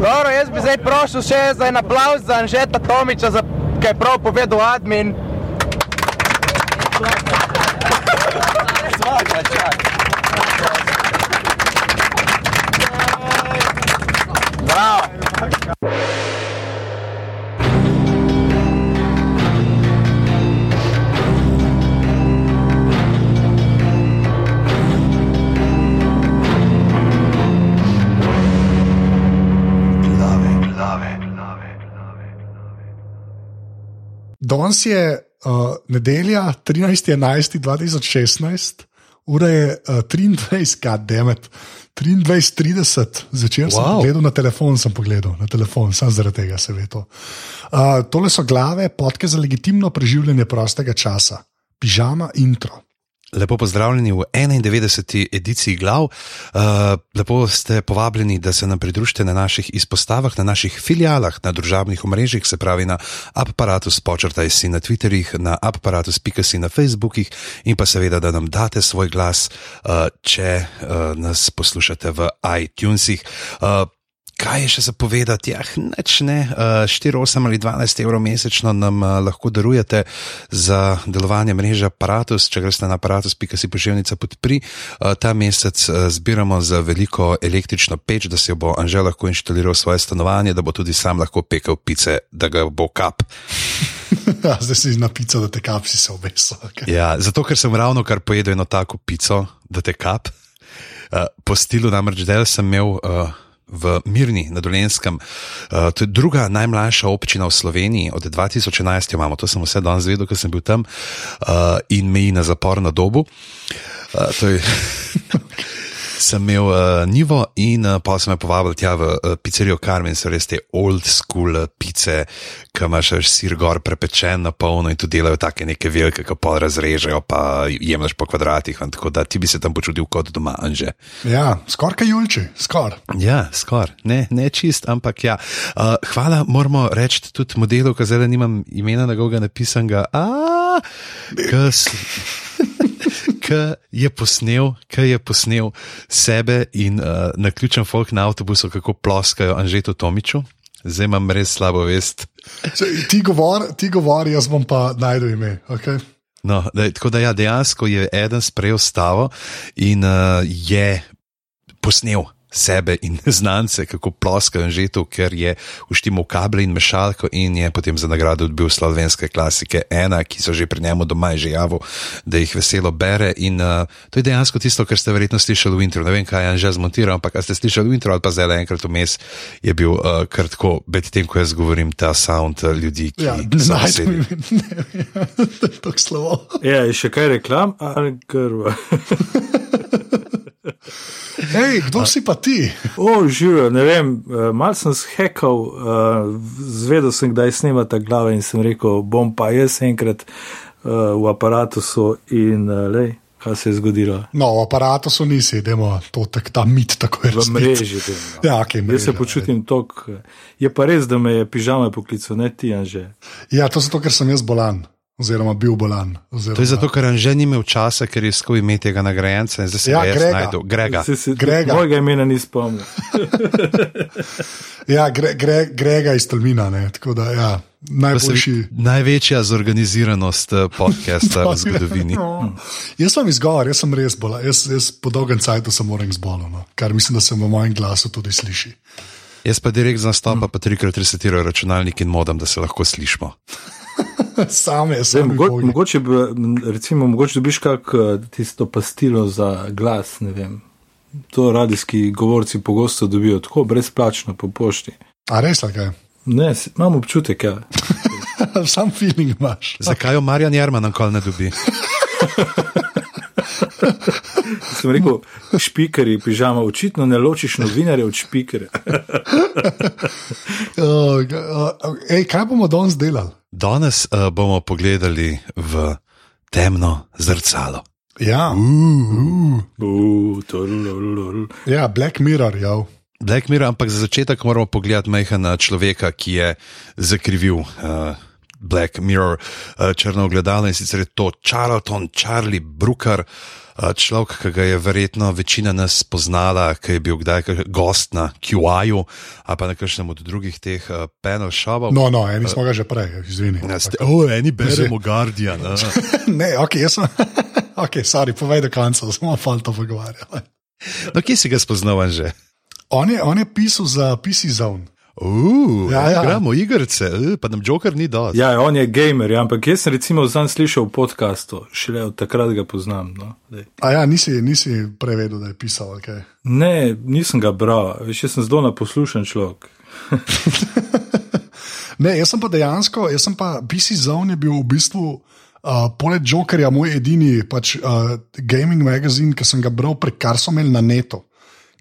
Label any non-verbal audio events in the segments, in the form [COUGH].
Dobro, jaz bi zdaj prosil še za en aplauz za Anžeta Tomiča, za kaj je prav povedal admin. Bravo. Danes je uh, nedelja, 13.11.2016, ura je uh, 23, kademet, 23.30, začel sem Wow. pogledati na telefon, sem pogledal na telefon, sem zaradi tega se ve to. Uh, tole so glave, podke za legitimno preživljanje prostega časa, pižama intro. Lepo pozdravljeni v 91. ediciji glav. Uh, lepo ste povabljeni, da se nam pridružite na naših izpostavah, na naših filialah, na družabnih omrežjih, se pravi na aparatus, počrtaj si na Twitterjih, na aparatus.si na Facebookih in pa seveda, da nam date svoj glas, uh, če uh, nas poslušate v iTunesih. Uh, Kaj je še za povedati? Ja, neč ne, uh, 4, 8 ali 12 evrov mesečno nam uh, lahko darujete za delovanje mreže Apparatus. Če greste na aparatus.si pošiljnica podpri, uh, ta mesec uh, zbiramo za veliko električno peč, da si jo bo Anžel lahko inštaliral v svoje stanovanje, da bo tudi sam lahko pekel pice, da ga bo kap. [LAUGHS] Ja, Zdaj si na pico, da te kapsi se obeso. Okay. Ja, zato, ker sem ravno kar pojedel eno tako pico, da te kap. Uh, po stilu namreč del sem imel. Uh, V Mirni na Dolenskem, uh, to je druga najmlajša občina v Sloveniji, od 2011 jo imamo, to sem vse danes vedel, ker sem bil tam uh, in meji na zaporno dobu. Uh, to je, [LAUGHS] sem imel uh, nivo in uh, pa sem me povabil tja v uh, pizzerijo Carmen, so res te old school uh, pice, ki imaš sir gor prepečen na polno in tu delajo take neke velike, ki pa razrežejo, pa jemliš po kvadratih. in Tako da ti bi se tam počutil kot doma, anže. Ja, skoraj kaj julči, skoraj. Ja, skoraj, ne, ne čist, ampak ja. Uh, hvala, moramo reči tudi modelu, ki zdaj nimam imena na goga napisanega. A, ki s- [LAUGHS] Ki je posnel, ki je posnel sebe in uh, na ključen folk na avtobusu, kako ploskajo Anžetu Tomiču. Zdaj imam res slabo vest. Če, ti govori, ti govori, jaz bom pa najdel ime. Okay? No, da, tako da ja, dejansko je eden sprejel stavo in uh, je posnel sebe in [LAUGHS] znance, kako ploskajo že to, ker je uštimal kable in mešalko in je potem za nagrado dobil slovenske klasike ena, ki so že pri njemu doma in že javil, da jih veselo bere. In uh, to je dejansko tisto, kar ste verjetno slišali v intro. Ne vem, kaj je že zmontiral, ampak a ste slišali v intro ali pa zdaj le enkrat vmes, je bil uh, kar tako, medtem ko jaz govorim, ta sound uh, ljudi, ki Ja, ime. [LAUGHS] To je tako slovo. Ja, je še kaj reklam, ali krva. [LAUGHS] Hej, kdo si pa ti? O, živijo, ne vem, eh, malo sem zhekal, uh, zvedel sem, kdaj snemata glave in sem rekel, bom pa jaz enkrat uh, v aparatusu in uh, lej, kaj se je zgodilo. No, v aparatu so nisi, idemo to tak, ta mit tako je. V mreži. Tem, no. Ja, okay, Jaz se počutim tako. Je pa res, da me je pižama poklical, ne ti, Anže. Ja, to zato, ker sem jaz bolan, oziroma bil bolan. Oziroma, To je zato, ker Anže ni imel časa, ker je iskal ime tega nagrajenca in zdaj se Ja, ga Grega. najdu. Grega. Se, se, Grega. Mojega imena ni spomnil. [LAUGHS] Ja, gre, gre, Grega iz Tolmina, ne, tako da ja, najboljši. Največja zorganiziranost eh, podcasta v [LAUGHS] zgodovini. No. Jaz sem izgovor, jaz sem res bolan, jaz, jaz po dolgem času sem moram zbolel, no, kar mislim, da se v mojem glasu tudi sliši. Jaz pa direkt z nastopa pa trikrat resetirajo računalnik in modem, da se lahko slišimo. [LAUGHS] Same, Zdaj, mogo, mogoče, bi, recimo, mogoče dobiš kak eh, tisto pastilo za glas, ne vem. To radijski govorci pogosto dobijo tako brezplačno po pošti. A res, kaj? Ne, imam občutek, ja. [LAUGHS] Sam feeling imaš. Zakaj jo Marjan Jarman nikoli ne dobi? [LAUGHS] [LAUGHS] Sem rekel, špikari, pižama, očitno ne ločiš novinarja od špikarja. Uh, [LAUGHS] uh, ej, kaj bomo danes delali? Danes uh, bomo pogledali v temno zrcalo. Ja, uh, Uh, lul. ja Black Mirror, ja. Black Mirror, ampak za začetek moramo pogledati majhna človeka, ki je zakrivil uh, Black Mirror uh, črno ogledalo in sicer je to Charlton Charlie Brooker. Uh, človek, ki ga je verjetno večina nas poznala, ki je bil kdaj gost na QI-ju ali pa na kakšnem od drugih teh uh, panel šovov. No, no, eni smo ga že prej, izvini. Ja, ste, o, eni beremo Guardian. Uh. ne, [LAUGHS] ok, jaz sem. [LAUGHS] ok, sorry, povej do konca, smo to pogovarjali. no, kje si ga spoznal že? On je, on je pisal za PC Zone. Uh, Ja, ja. Gremo igrice, uh, pa nam Joker ni dal. Ja, on je gamer, ja, ampak jaz sem recimo zanj slišal v podkastu, šele od takrat ga poznam. No, Dej. A ja, nisi, nisi prevedel, da je pisal. Okay. ne, nisem ga bral, jaz sem zelo naposlušen človek. [LAUGHS] Ne, jaz sem pa dejansko, jaz sem pa PC Zone je bil v bistvu. Uh, poleg Jokerja, moj edini pač, uh, gaming magazin, ki sem ga bral prek kar so imeli na netu,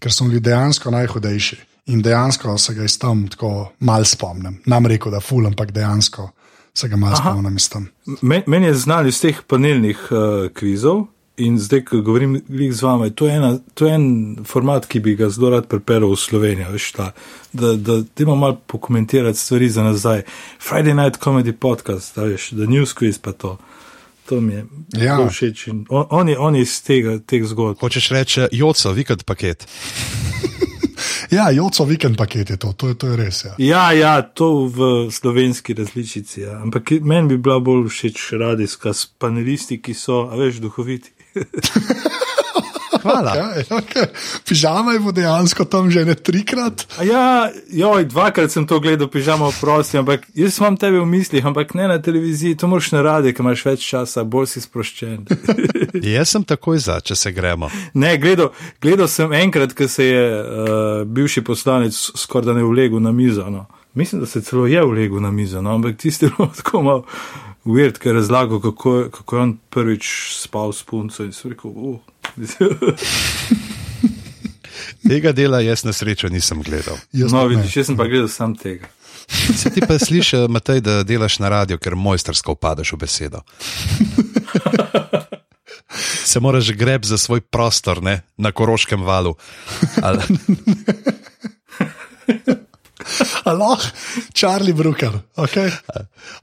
ker so bili dejansko najhodejši. In dejansko se ga iz tam tako mal spomnim. Nam rekel, da ful, ampak dejansko se ga mal spomnim iz tam. Men, meni je znal iz teh panelnih uh, kvizov in zdaj, ko govorim z vami, to je, ena, to je en format, ki bi ga zelo rad pripeljal v Slovenijo, veš, ta, da, da dajmo malo pokomentirati stvari za nazaj. Friday Night Comedy Podcast, da veš, da News Quiz pa to. To mi je Ja. všeč. in On, on, je, on je iz tega, teh zgodb. Hočeš reči, joco, vikend paket. [LAUGHS] Ja, Joco vikend paket je to, to je, to je res. Ja. Ja, ja, to v slovenski različici. Ja. Ampak meni bi bila bolj všeč radijska s panelisti, ki so, a veš, duhoviti. [LAUGHS] Hvala. Ja, okay. [LAUGHS] Pižama je bil dejansko tam že ne trikrat. A Ja, joj, dvakrat sem to gledal, pižamo prosti, ampak jaz imam tebe v mislih, ampak ne na televiziji, to moraš na radiju, ker imaš več časa, bolj si sproščen. [LAUGHS] Jaz sem takoj za, če se gremo. Ne, gledal, gledal sem enkrat, ko se je uh, bivši poslanec skoraj da ne vlegel na mizo. No. Mislim, da se celo je vlegel na mizo, no, ampak tisti je bilo tako malo uvert, ker je razlagal, kako, kako je on prvič spal s punco in sem rekel, uh. [LAUGHS] Tega dela jaz na srečo nisem gledal. Jaz No, vidiš, jaz sem pa gledal sam tega. Se ti pa sliši, Matej, da delaš na radiju, ker mojstersko upadaš v besedo. [LAUGHS] Se moraš greb za svoj prostor, ne? na koroškem valu. Ali, [LAUGHS] Aloh, Charlie Brooker. Okay.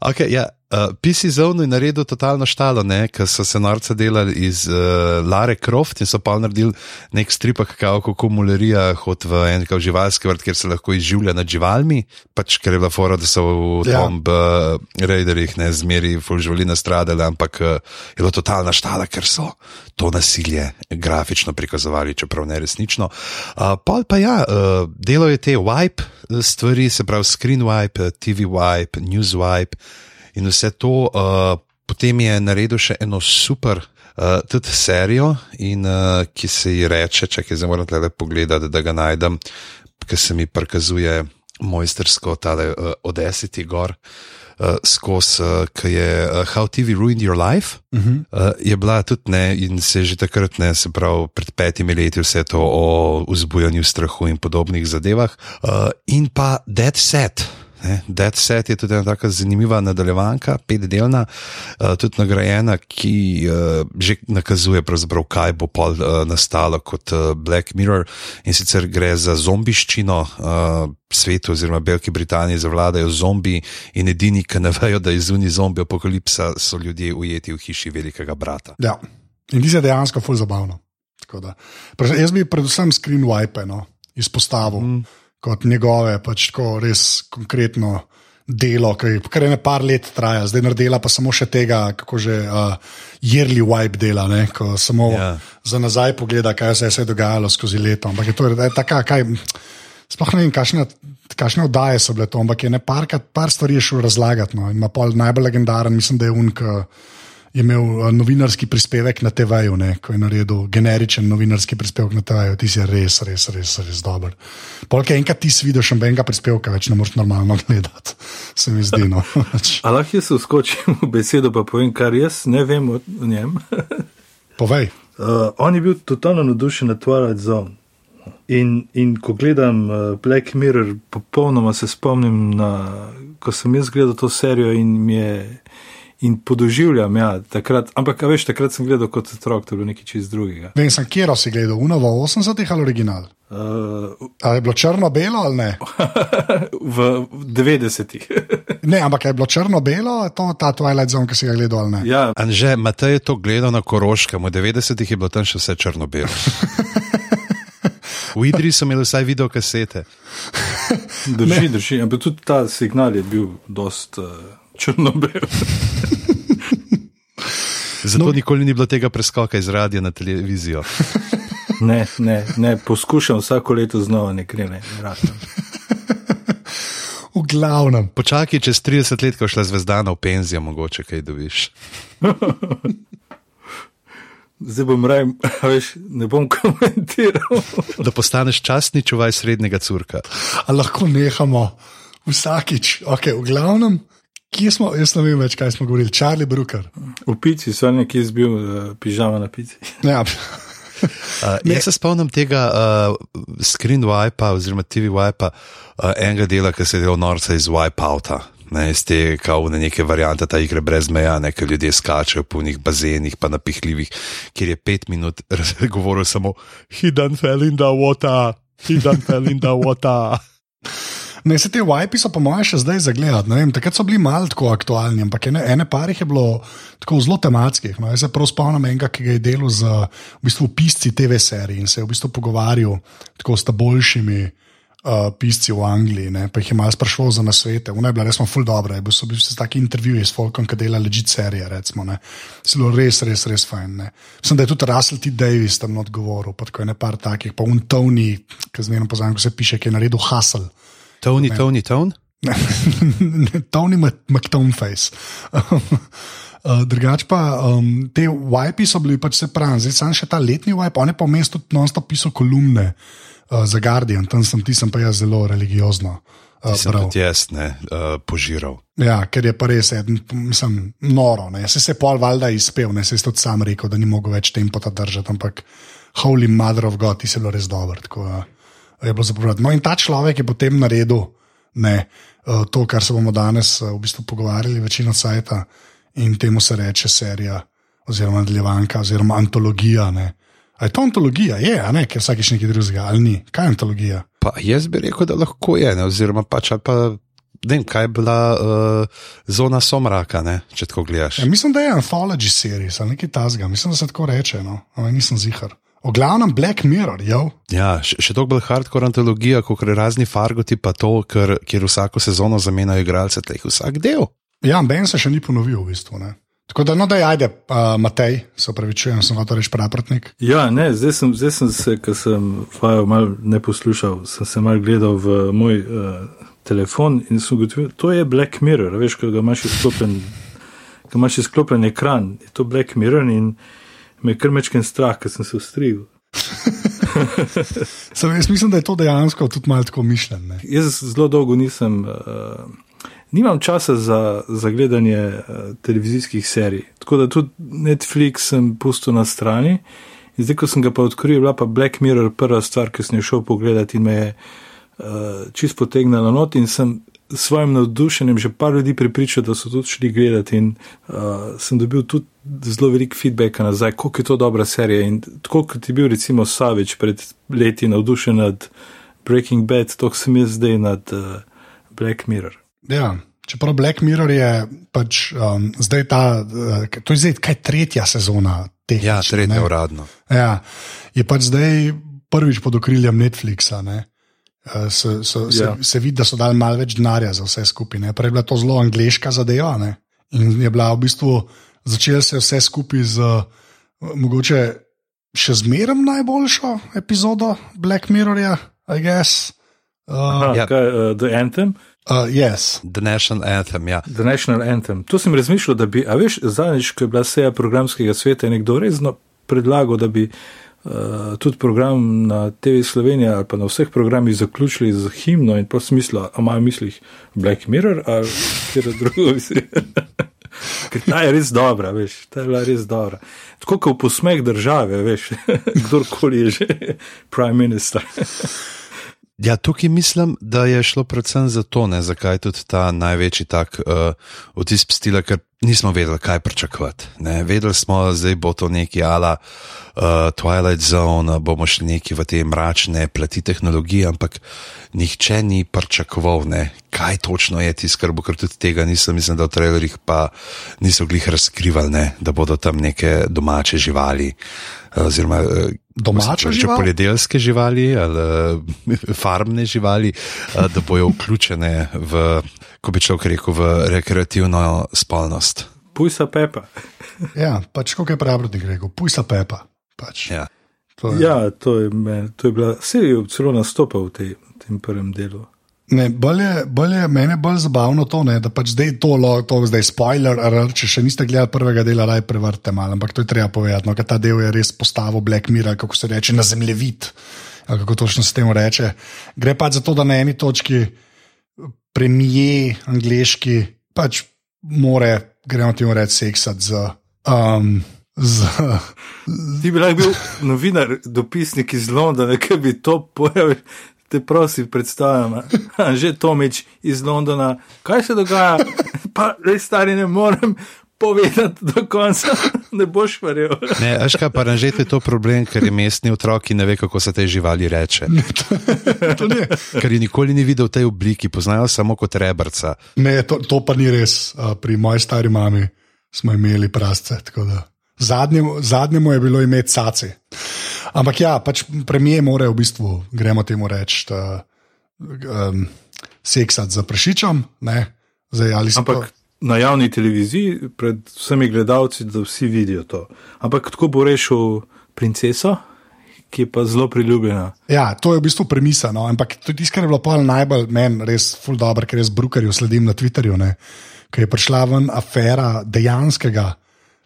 okay, ja, uh, PC Zone je naredil totalno štalo, ker so se norce delali iz uh, Lare Croft in so pa naredili nek stripak, kako mulerija hod v en kao živalski vrt, kjer se lahko izživlja nad živalmi. Pač ker je bila fora, da so v Ja. Tomb uh, Raiderjih ne zmeri ful živali nastradali, ampak uh, je bila totalna štala, ker so to nasilje grafično prikazovali, čeprav ne resnično. Uh, pol pa ja, uh, delo je te wipe eh, stvari, se pravi screen wipe, eh, TV wipe, news wipe in vse to. Uh, potem je naredil še eno super. Uh, tudi serijo, in, uh, ki se ji reče, če zdaj moram le pogledati, da ga najdem, ki se mi prikazuje mojstersko, tale uh, Odessity gor. Uh, skozi, uh, ki je uh, How TV Ruined Your Life, uh -huh. uh, je bila tudi ne, in se je že takrat, ne, se pravi, pred petimi leti vse to o vzbujanju strahu in podobnih zadevah. Uh, in pa Dead Set. Ne, Dead Set je tudi ena tako zanimiva nadaljevanka, petdelna, uh, tudi nagrajena, ki uh, že nakazuje, kaj bo pol uh, nastalo kot uh, Black Mirror. In sicer gre za zombiščino, uh, svetu oziroma Veliki Britaniji zavladajo zombi in edini, ki ne vejo, da je zunaj zombi apokalipsa, so ljudje ujeti v hiši velikega brata. Ja. In ti se dejansko ful zabavno. Jaz bi predvsem screen wipe no, izpostavil mm. Kot njegove, pač tako res konkretno delo, ki kar je ne par let traja, zdaj naredila pa samo še tega, kako že uh, yearly wipe dela, ne, ko samo Ja. ja. za nazaj pogleda, kaj se je vse dogajalo skozi leto. Ampak je to je taka, kaj. Sploh ne vem, kakšne, kakšne oddaje so bile to, ampak je ne parkrat, par stvari je šel razlagati. No. In ima pol najbolj legendaren, mislim, da je un, ki je imel novinarski prispevek na TV-ju, ko je naredil generičen novinarski prispevek na TV-ju, ti si res, res, res, res dober. Polk je enkrat ti vidiš, nobenega prispevka več ne moreš normalno gledati, [LAUGHS] se mi zdi. No. [LAUGHS] Pač, A lahko jaz uskočim v besedo, pa povem, kar jaz ne vem o o njem. [LAUGHS] Povej. Uh, on je bil totalno navdušen nad Twilight Zone. In, in ko gledam uh, Black Mirror, popolnoma se spomnim, na, ko sem jaz gledal to serijo in mi je. In podoživljam, ja, takrat, ampak, a veš, takrat sem gledal kot otrok, to je bilo nekaj čist drugega. Vem, sem kjero si gledal, Uno v 80-ih ali original. Uh, A je bilo črno-belo ali ne? [LAUGHS] v 90-ih. [LAUGHS] Ne, ampak je bilo črno-belo, to ta Twilight Zone, ki si ga gledal ali ne. ja, Anže, Matej je to gledal na Koroškem, v 90-ih je bilo tam še vse črno-belo. [LAUGHS] V Idri so imeli vsaj video kasete. drži, drži. Ampak tudi ta signal je bil dost uh, črno-bel. Zato no. nikoli ni bilo tega preskoka iz radia na televizijo. [LAUGHS] Ne, ne, ne, poskušam vsako leto znova nekaj ne. ratam. V glavnem. Počakaj, čez 30 let, ko je šla zvezdana v penzijo, mogoče kaj dobiš. [LAUGHS] Zdaj bom raje, a veš, ne bom komentiral. [LAUGHS] Da postaneš častni čuvaj srednjega curka. A lahko nehamo vsakič. Okay, v glavnem, kje smo, jaz ne vem več, kaj smo govorili. Charlie Brooker. V pici so nekje zbil uh, pižama na pici. [LAUGHS] Ja, Uh, [LAUGHS] jaz se spomnim tega uh, screen wipa oziroma TV wipa, uh, enega dela, ki se je delal norca iz wipeouta. Ne, iz te kao na neke variante ta igre brez meja, ne, ker ljudje skačejo po njih bazenih, pa napihljivih, kjer je pet minut [LAUGHS] govoril samo Hidden fell in the water, hidden fell in the water. Ne, se te wipi so, po mojem, še zdaj zagledati. vem, Takrat so bili malo tako aktualni, ampak ene, ene par jih je bilo tako zelo tematskih. No. Jaz se prav spomnim enega, ki ga je delal z v bistvu, pisci TV serij in se je v bistvu pogovarjal tako s ta boljšimi. Uh, pisci v Angliji, ne, pa jih je malo sprašval za nasvete. Una je bila res full dobro, bil so bili taki intervjuji s Folkom, ki dela ležit serije, recimo. Zelo res, res, res fajn. Ne. Mislim, da je tudi Russell T. Davis tam odgovoril, pa tako je ne par takih, pa un Tony, ki zmerno poznam, ko se piše, ki je naredil Hustle. Tony, Tony, [LAUGHS] Tony. Tony McToneface. [LAUGHS] Uh, drugač pa um, te wipi so bili pač se pravi, zdaj sem še ta letni wipe, on je pa vmes tudi non-stop pisal kolumne uh, za Guardian, tam sem ti sem pa jaz zelo religiozno. Uh, tudi jaz ne, uh, požiral. Ja, ker je pa res, eden, mislim, noro. Ne. Se je pol valjda izpel, ne se je tudi sam rekel, da ni mogel več tempota držati, ampak Holy Mother of God, ti si bilo res dober. Tako, uh, je bilo zapovedati. No, in ta človek je potem naredil ne, uh, to, kar se bomo danes uh, v bistvu pogovarjali, večino sajta in temu se reče serija, oziroma nadaljevanka, oziroma antologija. Ne. A je to antologija? Je, a ne, ker vsakeč nekaj drugega, ali ni? Kaj je antologija? Pa jaz bi rekel, da lahko je, ne, oziroma pač pa. Ne vem, kaj je bila uh, zona somraka, ne, če tako gledaš. Ja, mislim, da je anthology series ali nekaj tasga, mislim, da se tako reče, no, ampak nisem zihar. O glavnem Black Mirror, jo. Ja, še, še toliko bolj hardcore antologija, kot razni fargoti, pa to, ker, kjer vsako sezono zamenjajo igralce, teh vsak del. Ja, Ben se še ni ponovil, v bistvu. Ne. Tako da, no, da ajde, uh, Matej, se upravičujem, sem hotel reči praprotnik. Ja, ne, zdaj sem, zdaj sem se, ker sem vajo mal ne poslušal, sem se mal gledal v moj uh, telefon in sem ugotovil, to je Black Mirror, veš, ko ga imaš izklopljen, ko imaš izklopljen ekran, je to Black Mirror in me je kar mečken strah, ker sem se ustrigel. [LAUGHS] Sem, jaz mislim, da je to dejansko tudi malo tako mišljeno. Jaz zelo dolgo nisem, uh, nimam časa za, za gledanje uh, televizijskih serij. Tako da tudi Netflix sem pustil na strani. In zdaj, ko sem ga pa odkril, je bila pa Black Mirror prva stvar, ki sem jo šel pogledat in me je uh, čist potegnila not in sem svojim navdušenjem že par ljudi pripričal, da so tudi šli gledati in uh, sem dobil tudi zelo veliko feedbacka nazaj, koliko je to dobra serija in tako kot je bil recimo Savič pred leti navdušen nad Breaking Bad, tako sem jaz zdaj nad uh, Black Mirror. Ja. Čeprav Black Mirror je pač um, zdaj ta, uh, to je zdaj kaj tretja sezona teh. Ja, tretja uradno. Ja, je pač zdaj prvič pod okriljem Netflixa. Ne? Uh, Se, se, se, Ja. se vidi, da so dali malo več denarja za vse skupaj. ne. Prej je bila to zelo angliška zadeva ne? in je bila v bistvu začela se vse skupaj z uh, mogoče še zmeraj najboljšo epizodo Black Mirrorja, I guess. Uh, Aha, Ja. ja. kaj, uh, The Anthem, uh, yes. The National Anthem, ja. The National Anthem. To sem razmišljal, da bi, a veš, zadnjič, ko je bila seja programskega sveta, je nekdo resno predlagal, da bi uh, tudi program na TV Slovenija ali pa na vseh programih zaključili z himno in pa smisla, a imajo v mislih Black Mirror ali kjer drugo misli. [LAUGHS] Ker ta je res dobra, veš, ta je bila res dobra. Tako kot posmeh države, veš, [LAUGHS] kdorkoli je že, prime minister. [LAUGHS] Ja, tukaj mislim, da je šlo predvsem za to, ne, zakaj tudi ta največji tak uh, vtis stila, ker nismo vedeli, kaj pričakovati. Ne. Vedeli smo, da bo to neki ala uh, Twilight Zone, bomo šli neki v te mračne plati tehnologije, ampak nihče ni pričakoval, ne, kaj točno je ti skrbo, ker tudi tega nisem, mislim, da v trailerjih pa niso glih razkrivali, ne, da bodo tam neke domače živali. Oziroma, Domače če živali? poljedelske živali ali eh, farmne živali, eh, da bojo vključene v, ko bi človek rekel, v rekreativno spolnost. Pujsa Pepa. Ja, pač kako je pravnik rekel, pujsa pepa. Pač. Ja. To je- Ja, to je, me, to je bila, vse je celo nastopal v tej, tem prvem delu. Ne, bolj je, bolj je, mene bolj zabavno to, ne, da pač zdaj to, to zdaj spoiler, alert, če še niste gledali prvega dela, raj prevrte malo, ampak to je treba povedati, no, ta del je res postavil Black Mirror, kako se reče, na zemljevid, kako točno se temu reče. Gre pač za to, da na eni točki premije angliški pač more, gremo temu reči, seksati z. Um, Z, Ti bi lahko bil novinar, dopisnik iz Londona, ki bi to pojavil. Te prosim, predstavljam, [LAUGHS] že Tomič iz Londona, kaj se dogaja, [LAUGHS] pa res stari ne morem povedati do konca, [LAUGHS] ne boš verjel. Ne, veš kaj, pa ranžete je to problem, ker je mestni otrok in ne ve, kako se te živali reče. to ni, Ker je nikoli ni videl v tej obliki, poznajo samo kot rebrca. ne, to, to pa ni res. Pri moji stari mami smo imeli prasce. tako da Zadnjemu, zadnjemu je bilo imeti saci. Ampak ja, pač premije morajo v bistvu, gremo temu reči, uh, um, seksati za prašičem. ne. Zdaj, Ampak na javni televiziji, pred vsemi gledalci, da vsi vidijo to. Ampak tako bo rešil princeso, ki je pa zelo priljubljena. Ja, to je v bistvu premisa. No? Ampak to tisto, kar je bilo pa najbolj meni res ful dobro, ker jaz Brukerju sledim na Twitterju, ko je prišla ven afera dejanskega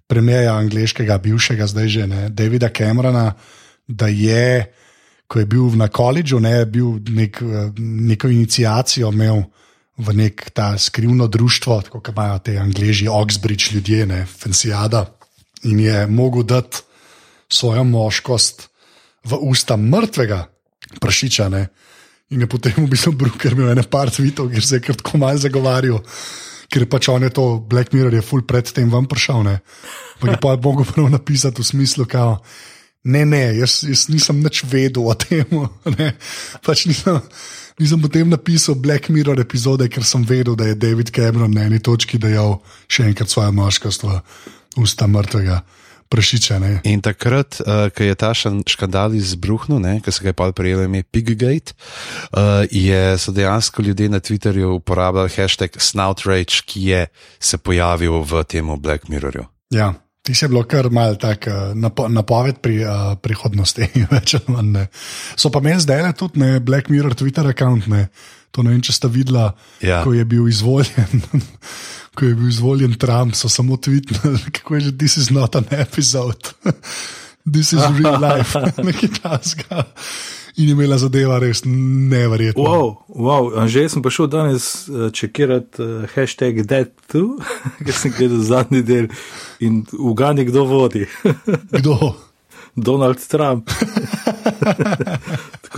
premijeja angliškega, bivšega, zdaj že ne, Davida Camerona, da je, ko je bil na koledžu, ne, bil nek, eh, neko inicijacijo imel v nek ta skrivno društvo, kot imajo te angliži, Oxbridge ljudje, ne, Fensijada, in je mogel dati svojo moškost v usta mrtvega prašiča. Ne? In je potem v bistvu Bruker imel ene par tvitev, kjer se je kar tako malo zagovarjal, ker pač on je to Black Mirror je full predtem vam prišel. Ne? Pa je pa mogel prav napisati v smislu, kao, ne, ne, jaz, jaz nisem nič vedel o tem. [LAUGHS] Ne? Pač nisem, nisem potem napisal Black Mirror epizode, ker sem vedel, da je David Cameron na eni točki dejal še enkrat svojo moškost v usta mrtvega prašiča. Ne? In takrat, uh, ko je ta škandal izbruhnil, ki se ga je pa prijelo ime Piggate, uh, je, so dejansko ljudje na Twitterju uporabljali hashtag Snoutrage, ki je se pojavil v tem Black Mirrorju. Ja, ti si bilo kar mal tak napo napoved pri uh, prihodnosti. [LAUGHS] več ali manj, ne. so pa meni zdaj le tudi ne, Black Mirror Twitter račun. To ne vem, če ste videla, Ja. ko je bil izvoljen. [LAUGHS] Ko je bil izvoljen Trump, so samo tvitnili, [LAUGHS] kako je že, this is not an episode, this is real life, nekaj tasga. In je imela zadeva res neverjetno. Wow, wow. Že sem prišel danes uh, čekirati uh, hashtag dead2, [LAUGHS] ker sem gledal zadnji del in ugani, kdo vodi. [LAUGHS] Kdo? Donald Trump. [LAUGHS]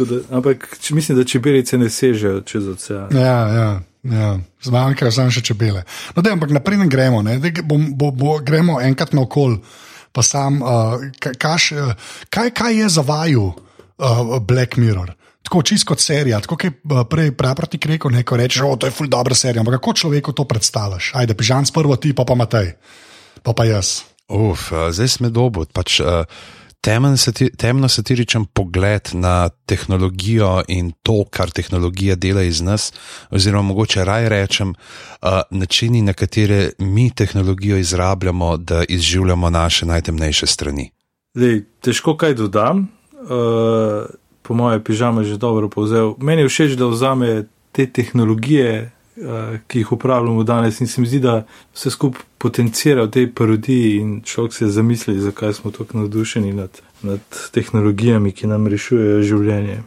Da, ampak če, mislim, da čebelice ne sežejo čez ocean. Ja, ja, ja. zmanjkajo samo še čebele. No, dej, ampak naprej ne gremo, ne? Dej, bom, bo, bo, gremo enkrat naokol, pa sam, uh, kaj, kaš, uh, kaj, kaj je za vaju uh, Black Mirror. Tako čisto kot serija, tako kot je uh, prej praproti rekel, neko reče, da je ful dobra serija. Ampak kako človeku to predstavljaš? Ajde, pižam s prvo ti, pa pa Matej, pa pa jaz. Uf, uh, zdaj smo dobo. Pač, uh, temen sati, temno satiričen pogled na tehnologijo in to, kar tehnologija dela iz nas, oziroma mogoče raj rečem, uh, načini, na katere mi tehnologijo izrabljamo, da izživljamo naše najtemnejše strani. Dej, težko kaj dodam. Uh, po mojem, pižama je že dobro povzel. Meni je všeč, da vzame te tehnologije, uh, ki jih uporabljamo danes, in se mi zdi, da vse skupaj potencira v tej parodiji in človek se zamisli, zakaj smo tako navdušeni nad, nad tehnologijami, ki nam rešujejo življenje.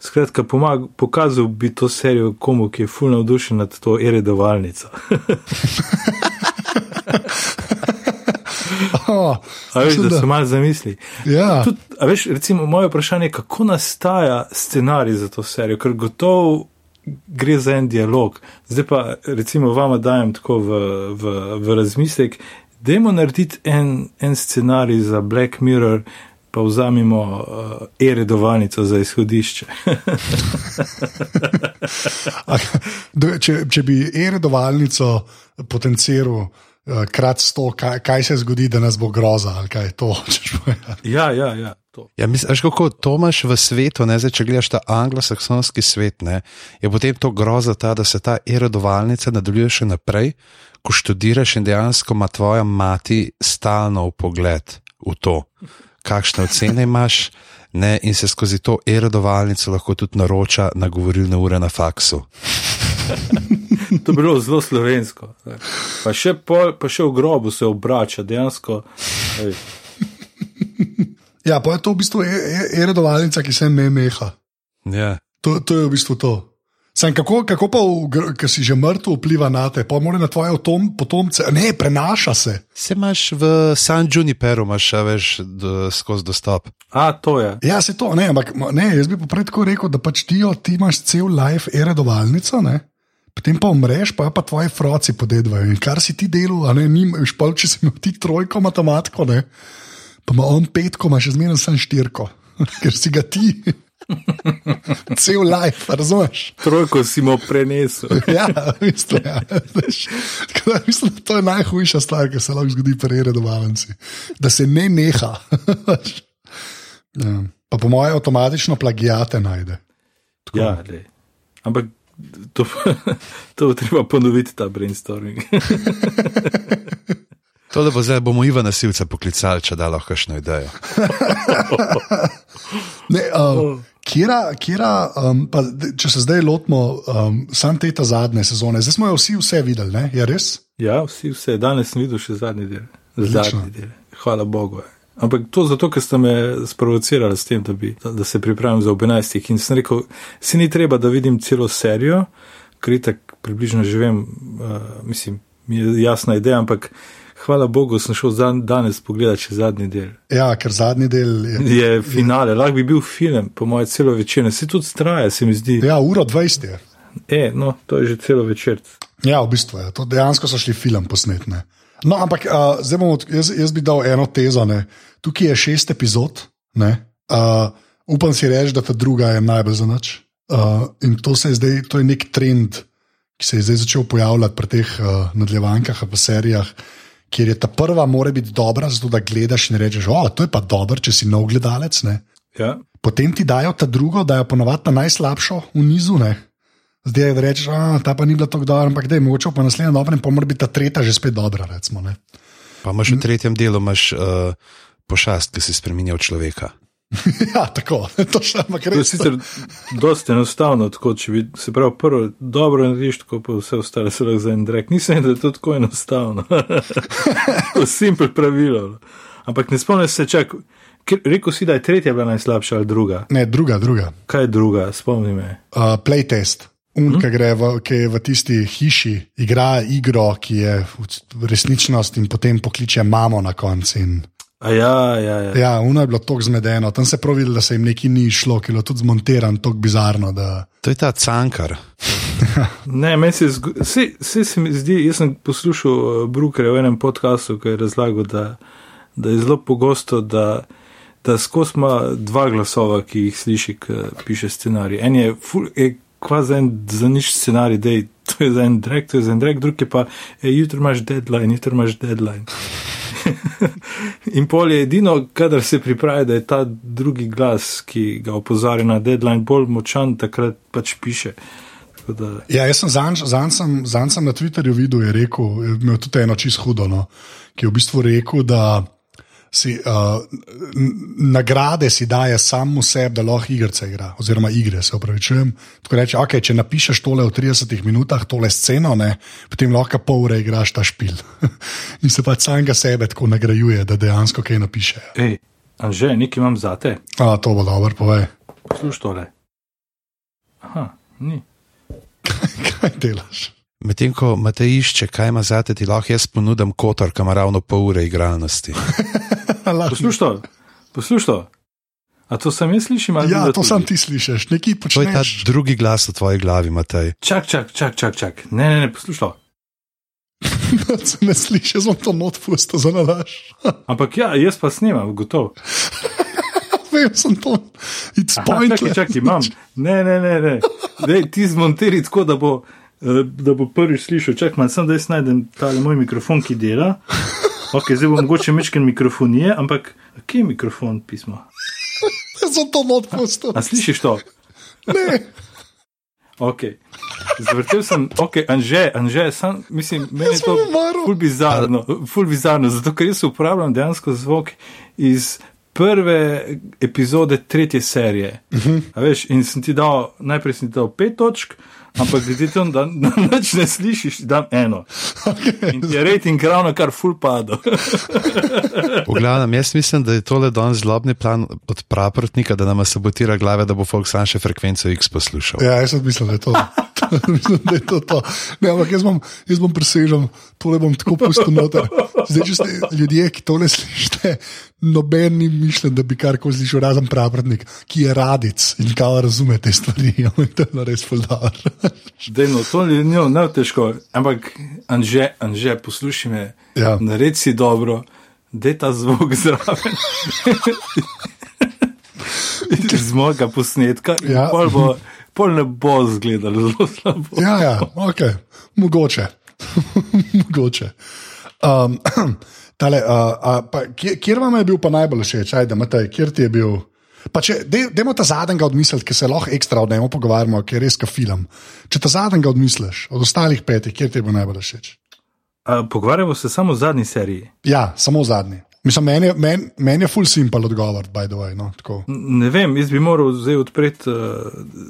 Skratka, pomag, pokazal bi to serijo komu, ki je fulno navdušen nad to eredovalnico. [LAUGHS] [LAUGHS] Oh, A veš, mislim, da se malo zamisli. Ja. Tud, a veš, recimo, moje vprašanje je, kako nastaja scenarij za to serijo, ker gotovo gre za en dialog. Zdaj pa, recimo, vama dajem tako v, v, v razmislek, dajmo narediti en, en scenarij za Black Mirror, pa vzamemo uh, e-redovalnico za izhodišče. [LAUGHS] A, če, če bi e-redovalnico potenciral krat sto, kaj, kaj se zgodi, da nas bo groza ali kaj to hočeš povedati. ja, ja, ja. To. Ja, misliš, kako to imaš v svetu, ne? Zdaj, če gledaš ta anglosaksonski svet, ne? je potem to groza ta, da se ta erodovalnica nadaljuje še naprej, ko študiraš in dejansko ima tvoja mati stalno pogled v to, kakšne ocene imaš. Ne, in se skozi to erodovalnico lahko tudi naroča na govorilne ure na faksu. [LAUGHS] To je bilo zelo slovensko. Pa še, pol, pa še v grobu se obrača, dejansko. Ej, Ja, pa je to v bistvu e- e- e-redovalnica, ki se ne meha. Ja. To, to je v bistvu to. Sam, kako, kako pa, ki si že mrtev, vpliva na te, pa mora na tvoje otom, potomce, ne, prenaša se. Se imaš v San Juniperu, imaš še več do, skozi dostop. A, to je. Ja, se to, ne, ampak ne, jaz bi pa prej tako rekel, da pač ti, ti imaš cel life e-redovalnico, ne. Potem pa umreš, pa pa tvoji froci podedvajo. In kar si ti delal, a ne, nimaš pa, če si imel ti trojko matematiko, ne, pa ima on petko, ima še zmeraj sem štirko, [LAUGHS] ker si ga ti. [LAUGHS] Cel life, razumeš? Trojko si mu prenesel. [LAUGHS] Ja, mislim, ja. Tako da mislim, da to je najhujša stvar, ki se lahko zgodi pri redovalnici. Da se ne neha. ja. Pa po mojem, avtomatično plagijate najde. Ja, lej. Ampak to, [LAUGHS] to bo treba ponoviti, ta brainstorming. [LAUGHS] To, da bo zdaj bomo Ivana Silca poklicali, če da lahko kakšno idejo. [LAUGHS] Ne, um, kjera, kjera, um, pa, če se zdaj lotimo um, sam te ta zadnje sezone, zdaj smo jo vsi vse videli, ne? je res? Ja, vsi vse. Danes sem videl še zadnji del. Zadnji del. Hvala Bogu. je. Ampak to zato, ker ste me sprovocirali s tem, da, bi, da, da se pripravim za ob 11. In sem rekel, si ni treba, da vidim celo serijo, ker tako približno živim, uh, mislim, mi je jasna ideja, ampak hvala Bogu, sem šel zdan, danes pogledati še zadnji del. Ja, ker zadnji del je. Je finale, lahko bi bil film, po moje celo večer, se tudi traja, se mi zdi. Ja, uro 20 je. E, no, to je že celo večer. Ja, v bistvu je. To dejansko so šli film posnetne. No, ampak uh, zdaj bomo, jaz, jaz bi dal eno tezo. Ne. Tukaj je šest epizod, ne. uh, upam si reči, da ta druga je najbolj za noč. Uh, in to, zdaj, to je nek trend, ki se je zdaj začel pojavljati pri teh uh, nadaljevankah, pa serijah, kjer je ta prva, mora biti dobra, zato da gledaš in rečeš, o, to je pa dobro, če si nov gledalec. Ne. Ja. Potem ti dajo ta drugo, da jo ponovadi na najslabšo v nizu. Ne? Zdaj je, rečeš, da ta pa ni bila tako dobra, ampak da je mogoče pa naslednja dobra, in pa mora biti ta tretja že spet dobra. Recimo, ne. Pa imaš v tretjem delu imaš, uh, pošast, ki se spremenja v človeka. [LAUGHS] ja, tako, [LAUGHS] to še To je res. sicer dosti enostavno, tako če bi se prav prvo dobro narediš, tako pa vse ostale se lahko za en drek. Nisem, vedel, da je to tako enostavno. [LAUGHS] to je simpel pravilo. Ampak ne spomnim se, čak, rekel si, da je tretja bila najslabša ali druga. Ne, druga, druga. Kaj je druga, spomni me. Uh, playtest. Un, ki, gre v, ki v tisti hiši, igra igro, ki je resničnost, in potem pokliče mamo na koncu. In, A ja, ja, ja. ja, uno je bilo tako zmedeno, tam se je prav videlo, da se jim nekaj ni šlo, ki je bilo tudi zmontiran, tako bizarno. Da... To je ta cankar. [LAUGHS] Ne, meni se, zgo- vse, vse se mi zdi, jaz sem poslušal uh, Brookerja v enem podkastu, ki je razlagal, da, da je zelo pogosto, da, da skozi ima dva glasova, ki jih sliši, ki piše scenarij. En je, ful, je kvazi en za nič scenarij, da je to za en drek, to je za en drek, drugi pa je jutri imaš deadline, jutri imaš deadline. [LAUGHS] In pol je edino, kadar se pripravi, da je ta drugi glas, ki ga opozarja na deadline, bolj močan, takrat pač piše. Ja, jaz sem zanj, zanj, sem, zanj sem na Twitterju videl, je rekel, imel tudi eno čisto hudo, no, ki je v bistvu rekel, da si, uh, nagrade si daje sam v sebi, da lahko igrice igra, oziroma igre, se upravičujem. Tako reče, okay, če napišeš tole v 30 minutah, tole sceno, ne, potem lahko pol ure igraš ta špil. [LAUGHS] In se pač samega sebe tako nagrajuje, da dejansko kaj napiše. Ej, Anže, nekaj imam zate, A, to bo dobro, povej. poslušaj tole. Aha, ni. [LAUGHS] Kaj delaš? Medtem ko Matej išče, kaj ima zate, ti lahko jaz ponudim kotor, ima ravno pol ure igralnosti. [LAUGHS] Poslušaj poslušaj to. A to sam jaz slišim? Ja, to tudi? sam ti slišiš, nekaj To je ta počneš. drugi glas v tvoji glavi, Matej. Čak, čak, čak, čak, čak. Ne, ne, ne, poslušaj. to. [LAUGHS] Se ne slišiš, jaz bom to not pusto za nalaž. [LAUGHS] Ampak ja, jaz pa snimam, gotovo. Vem, sem to. It's Aha, Čakaj, pointless. čakaj, imam. Ne, ne, ne, ne. Dej, ti zmontiri tako, da bo, da bo prvič slišal. Čakaj, malo sem, da jaz najdem ta moj mikrofon, ki dela. Ok, zdaj bo mogoče mečken mikrofonije, ampak kje je mikrofon pismo? Jaz sem to not pusto. A slišiš to? Ne, Ok. Zvrtel sem, ok, Anže, Anže, sam, mislim, meni je to bom ful bizarno, ful bizarno, zato ker jaz uporabljam dejansko zvok iz prve epizode tretje serije. Uh -huh. veš, in sem ti dal, najprej sem ti dal pet točk, ampak glede to, da [LAUGHS] noč ne slišiš, dam eno. In ti je rejting ravno kar ful padel. [LAUGHS] V glavnem, jaz mislim, da je tole danes zlobni plan od praprotnika, da nam sabotira glave, da bo folk sam še frekvenco X poslušal. Ja, jaz sem mislil, da je to. [LAUGHS] mislim, da je to, to. Ne, ampak jaz bom, jaz bom presežen, tole bom tako pustil noter. Zdaj, če ste ljudje, ki tole slišite, noben ni mišljen, da bi karkoli slišal, razen pravnik, ki je radic in kao razume te stvari. [LAUGHS] To je res fuldar. Dejno, to je njo, ne težko, ampak Anže, Anže, poslušaj me, Ja. naredi si dobro, da ta zvok zraven. [LAUGHS] Z mojega posnetka, ja. pol, bo, pol ne bo zgledalo zelo slabo. Ja, ja, ok, mogoče. [LAUGHS] mogoče. Um, [CLEARS THROAT] tale, uh, uh, pa, kjer, kjer vam je bil pa najbolj všeč, ajde, Matej, kjer ti je bil? Pa če, dej, dajmo ta zadnjega odmisliti, ker se lahko ekstra od njega pogovarjamo, ker je res ka film. Če ta zadnjega odmisliš, od ostalih petih, kjer ti je bil najbolj všeč? A, Pogovarjamo se samo o zadnji seriji. Ja, samo zadnji. Mislim, meni men, men je full simple odgovor, by the way. No, tako. Ne vem, jaz bi moral zdaj odpreti uh,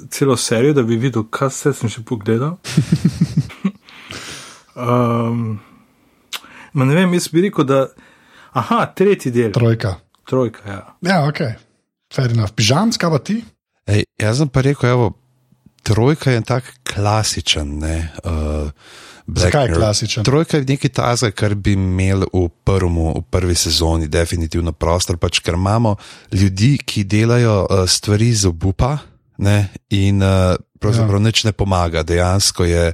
celo serijo, da bi videl, kaj vse sem še pogledal. [LAUGHS] um, ma ne vem, jaz bi rekel, da. Aha, tretji del, Trojka. trojka. Ja. Ja, ok. Fair enough. Pižamska pa ti? Ej, jaz sem pa rekel, evo, trojka je tak klasičen. Ne, uh, Black Zakaj je klasičen? Trojka je nekaj tazga, kar bi imeli v, prvmu, v prvi sezoni, definitivno prostor, pač, ker imamo ljudi, ki delajo uh, stvari z obupa ne, in uh, pravzaprav ja. nič ne pomaga. Dejansko je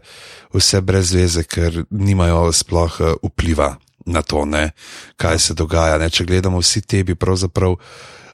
vse brez veze, ker nimajo sploh uh, vpliva na to, ne, kaj se dogaja. Ne. Če gledamo vsi te, bi pravzaprav.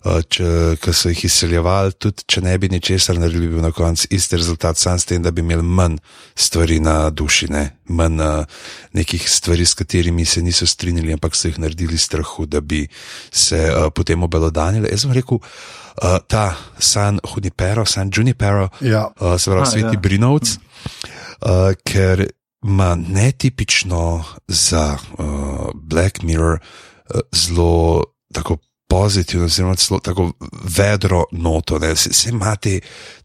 Ki so jih izseljevali, tudi če ne bi ničesar naredili, bi bil na koncu isti rezultat, sam s tem, da bi imeli manj stvari na duši, ne? manj uh, nekih stvari, s katerimi se niso strinjali, ampak so jih naredili strahu, da bi se uh, potem obelodanili. Jaz sem rekel, uh, ta San Junipero, San Junipero, Ja. uh, se pravi, A, sveti ja. Brinovc, uh, ker ima netipično za uh, Black Mirror uh, zelo tako pozitivno, celo tako vedro noto. ne. Se, se ima te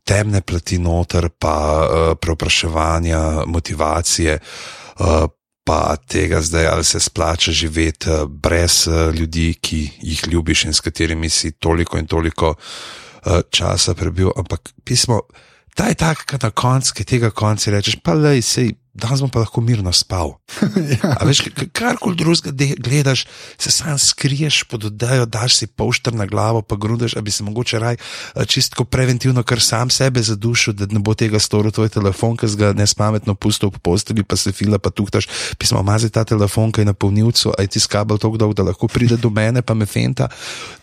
temne plati noter, pa uh, preopraševanja, motivacije. Uh, Pa tega zdaj, ali se splača živeti uh, brez ljudi, ki jih ljubiš in s katerimi si toliko in toliko časa prebil. Ampak pismo, ta je tak, da na koncu tega konca rečeš, pa le, sej, danes bom pa lahko mirno spal. [LAUGHS] ja. A veš, k- karkoli drugega gledaš, se sam skriješ pod oddajo, daš si polšter na glavo, pa grudiš, da bi se mogoče raj eh, čistko preventivno, kar sam sebe zadušil, da ne bo tega storil tvoj telefon, ki si ga nespametno pustil po posteli, pa se fila, pa tuhtaš, pismo, mazi ta telefon, ki je na polnilcu, aj ti skabel tako dolgo, da lahko pride do mene, pa me fenta.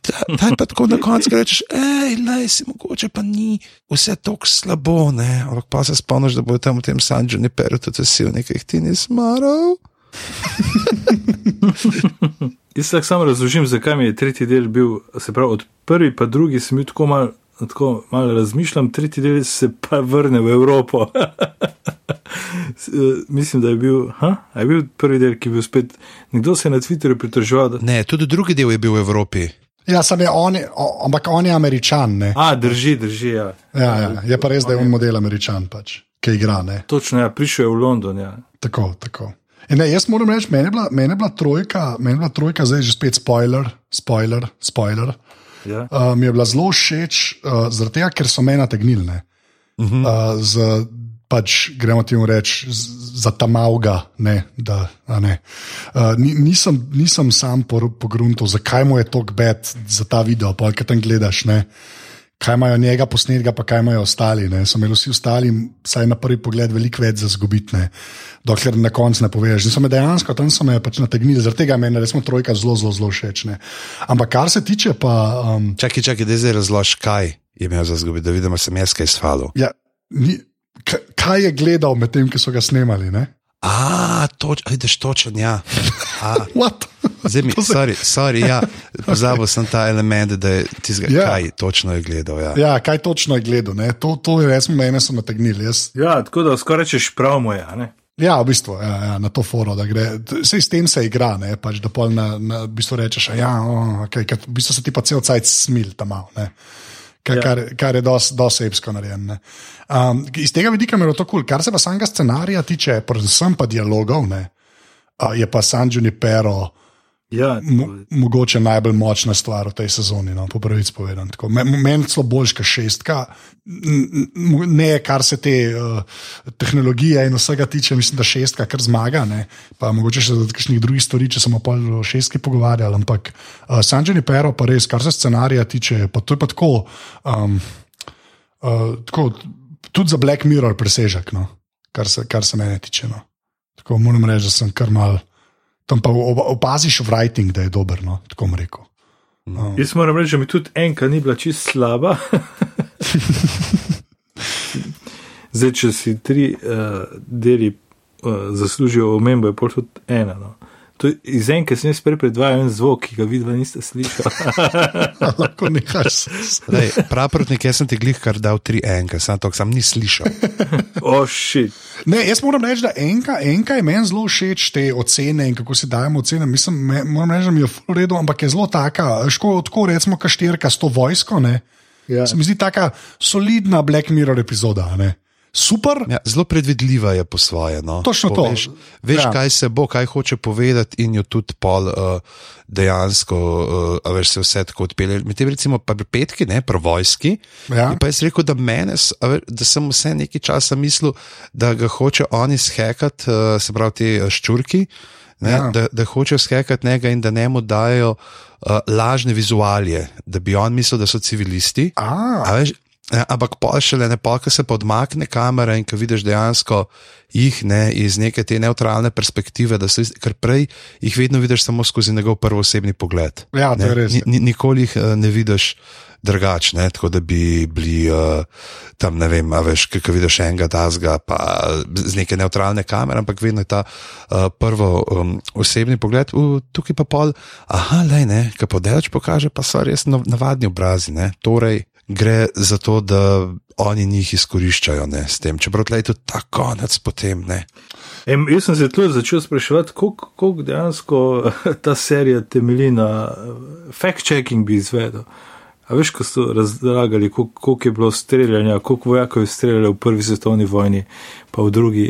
Ta- Taj pa tako na koncu rečeš, hej, lej si mogoče pa ni vse tako slabo, ne, ampak pa se spomniš, da bo tam v tem Sanju ne tudi si v nekaj ti nisi maral. [LAUGHS] Jaz tako samo razložim, zakaj mi je tretji del bil, se pravi, od prvi pa drugi sem bil tako malo. Tako malo razmišljam, tretji del se pa vrne v Evropo. [LAUGHS] Eh, Mislim, da je bil, ha? Je bil prvi del, ki je bil spet. Nekdo se je na Twitterju pritoževal, da. Ne, tudi drugi del je bil v Evropi. ja, sam je on, ampak on je američan. Ne? A, drži, drži. Ja. Ja, ja. Je pa res, da je on model američan, pač, ki igra. Ne? Točno, ja, prišel je v London. Ja. Tako, tako. In Ne, jaz moram reči, meni je, bila, meni je bila trojka, meni je bila trojka, zdaj že spet spoiler, spoiler, spoiler. Ja. Uh, mi je bila zelo všeč, uh, zaradi tega, ker so me nategnili. ne. Uh, z pač gremo temu reči, za ta malga. Ne, da, a ne. Uh, ni, nisem, nisem sam pogrunil, zakaj mu je to bed za ta video, pa kaj tam gledaš. Ne. Kaj imajo njega posnetka, pa kaj imajo ostali. Ne. So imeli vsi ostali, vsaj na prvi pogled, veliko več za zgubiti, ne. dokler na koncu ne poveš. In so me dejansko tam so me pač nategnili, zaradi tega meni je trojka zelo, zelo, zelo všeč. Ne. Ampak kar se tiče pa. Um, Čakaj, čakaj, da zdaj razložiš, kaj je imel za zgubi, da vidimo, sem jaz kaj svalil. ja, ni, kaj je gledal med tem, ki so ga snemali? Ne? A, toč, vidiš točen, ja. [LAUGHS] Zdaj mi, sorry, sorry, ja, [LAUGHS] pozabil sem ta element, da je tizga, Ja. ja. kaj točno je gledal. Ja. Ja, kaj točno je gledal? ne? To, to je res, mene so nategnili. Jaz, Ja, tako da skoraj rečeš prav mu je. a ne? ja, v bistvu, ja, ja, na to foro, da gre. Vse s tem se igra, ne? pač, da pol na, na v bistvu rečeš, ja, oh, okay, ker v bistvu se ti pa cel cajt smil tam malo. Kar, Ja. kar, kar je dosti epsko narejeno. ne. Um, iz tega vidika je bilo to kul. Cool. Kar se pa samega scenarija tiče, predvsem pa dialogov, ne, uh, je pa San Junipero Ja, mo mogoče najbolj močna stvar v tej sezoni, no, po pravici povedano. Meni celo boljša šestka, ne kar se te uh, tehnologije in vsega tiče, mislim, da šestka kar zmaga. Ne. Pa mogoče še za kakšnih drugih stvari, če smo pa o šestki pogovarjali. Ampak uh, Sanjani Pero, pa res, kar se scenarija tiče, pa to je pa tako. Um, uh, tako tudi za Black Mirror presežek, no, kar, se, kar se mene tiče. No. Tako moram reči, da sem kar mal. Tam pa op- opaziš writing, da je dober, no, tako bom rekel. Jaz moram reči, da mi tudi enka ni bila čist slaba. [LAUGHS] Zdaj, če si tri uh, deli uh, zaslužijo omembo, je pol tudi ena. No. To je- Iz enke sem jaz prej predvajal en zvok, ki ga vidva niste slišali. [LAUGHS] Lahko nehaš. Lej, Praprotnik, jaz sem ti glih kar dal tri enke, sam to sam ni slišal. [LAUGHS] O, šit. Ne, jaz moram reči, da enka, enka je meni zelo všeč te ocene in kako si dajemo ocene. Mislim, me, moram reči, da mi je v redu, ampak je zelo taka, ško, tako recimo, kaštirka s to vojsko. Ne, Ja. se mi zdi taka solidna Black Mirror epizoda. Ne. Super, Ja, zelo predvidljiva je po svoje. No. Točno to. Veš, veš Ja. kaj se bo, kaj hoče povedati, in jo tudi pol uh, dejansko, uh, veš, se vse tako odpelje. Medtem recimo pa pri petki, ne, pri vojski. Ja. Pa jaz rekel, da, mene, s- a veš, da sem vse nekaj časa mislil, da ga hoče oni shekati, uh, se pravi uh, ščurki. Ne, Ja. da, da hočejo skakati njega in da njemu dajo uh, lažne vizualije, da bi on mislil, da so civilisti. A, A veš, ja, ampak pa šele ne pa, ko se podmakne kamera in ko vidiš dejansko jih ne, iz neke te neutralne perspektive, da so ker prej jih vedno vidiš samo skozi njegov prvoosebni pogled. Ja, to ne, je res. Ni, ni, nikoli jih eh, ne vidiš drugačne, tako da bi bili uh, tam, ne vem, veš, kako vidiš enega dazga, pa z neke neutralne kamere, ampak vedno je ta uh, prvo um, osebni pogled, uh, tukaj pa pol, aha, le ne, kaj podelač pokaže, pa so res nav- navadni obrazi, ne, torej gre za to, da oni njih izkoriščajo ne, s tem, čeprav tle je tudi ta konec potem, ne. Em, jaz sem se tudi začel spraševati, koliko koliko dejansko [LAUGHS] ta serija temelji na eh, fact-checking bi izvedel. A veš, ko so razlagali, koliko, koliko je bilo streljanja, koliko vojakov je streljalo v prvi svetovni vojni, pa v drugi.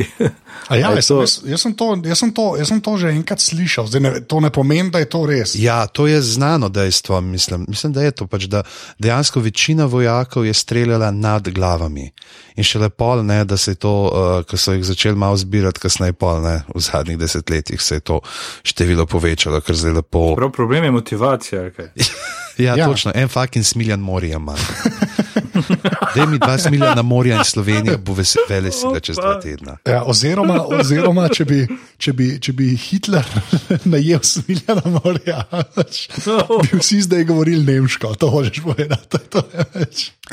a ja, [LAUGHS] jaz, sem- to- jaz, jaz, sem to, jaz, sem to, jaz sem to že enkrat slišal, Zdaj, ne, to ne pomeni, da je to res. Ja, to je znano dejstvo. Mislim, mislim da je to pač, da dejansko večina vojakov je streljala nad glavami. In še lepo, ne, da se je to, uh, ko so jih začeli malo zbirati, kasneje pol, ne, v zadnjih desetletjih se je to število povečalo, ker zdaj lepo. Prav problem je motivacija. Ja, [LAUGHS] Ja. ja, točno, en fucking smiljan morja ima. [LAUGHS] Da mi dva smiljana morja in Slovenija bo vesele sile čez dva tedna. Ja, oziroma, oziroma če, bi, če, bi, če bi Hitler [LAUGHS] najel smiljana morja, bi vsi zdaj govorili nemško, to hočeš povedati. To.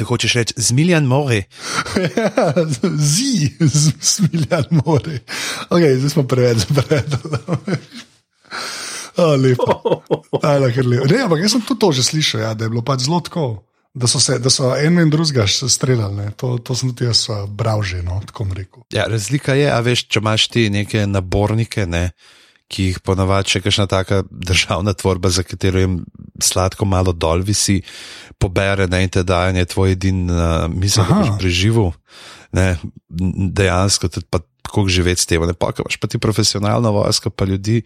Hočeš reči, zmiljan more? [LAUGHS] Ja, Zi, z- smiljan morje. Okay, zdaj smo preveč zapredali. Oh, lepo. Aj, lahko je lepo. Ne, ampak jaz sem tudi to že slišal, ja, da je bilo pač zelo tako. Da so, se, da so en in drugega streljali, ne. to, to sem tudi jaz eh, bral že, no, tako rekel. Ja, razlika je, a veš, če imaš ti neke nabornike, ne, ki jih ponavadi še kakšna taka državna tvorba, za katero jim sladko malo dol visi, pobere ne, in te daje, je tvoj edin, uh, mislim, da Aha. boš preživel. Ne, dejansko tudi pa kako živeti s tem. Ne pa, imaš pa ti profesionalno vojsko, pa ljudi,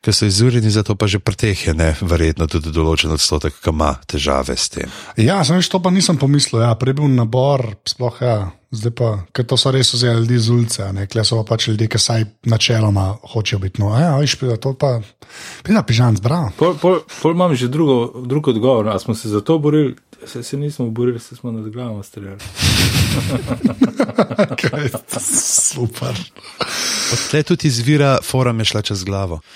ki so izurjeni za to, pa že pretehje, ne, verjetno tudi določen odstotek, ki ima težave s tem. Ja, sem veš, to pa nisem pomislil. Ja, prej bil nabor, sploh ja. Zdaj pa, ker to so res vzeli ljudi iz ulice, ne, kle so pa pač ljudje, ki saj načeloma hočejo biti. No, ja, viš, to pa, pina pižan, zbravo. Pol, pol, pol imam že drugo, drug odgovor. A smo se za to borili? Se, se nismo borili, se smo nad glavama streljali. [LAUGHS] Okay, super. Odtle tudi izvira, fora mi je šla čez glavo. [LAUGHS]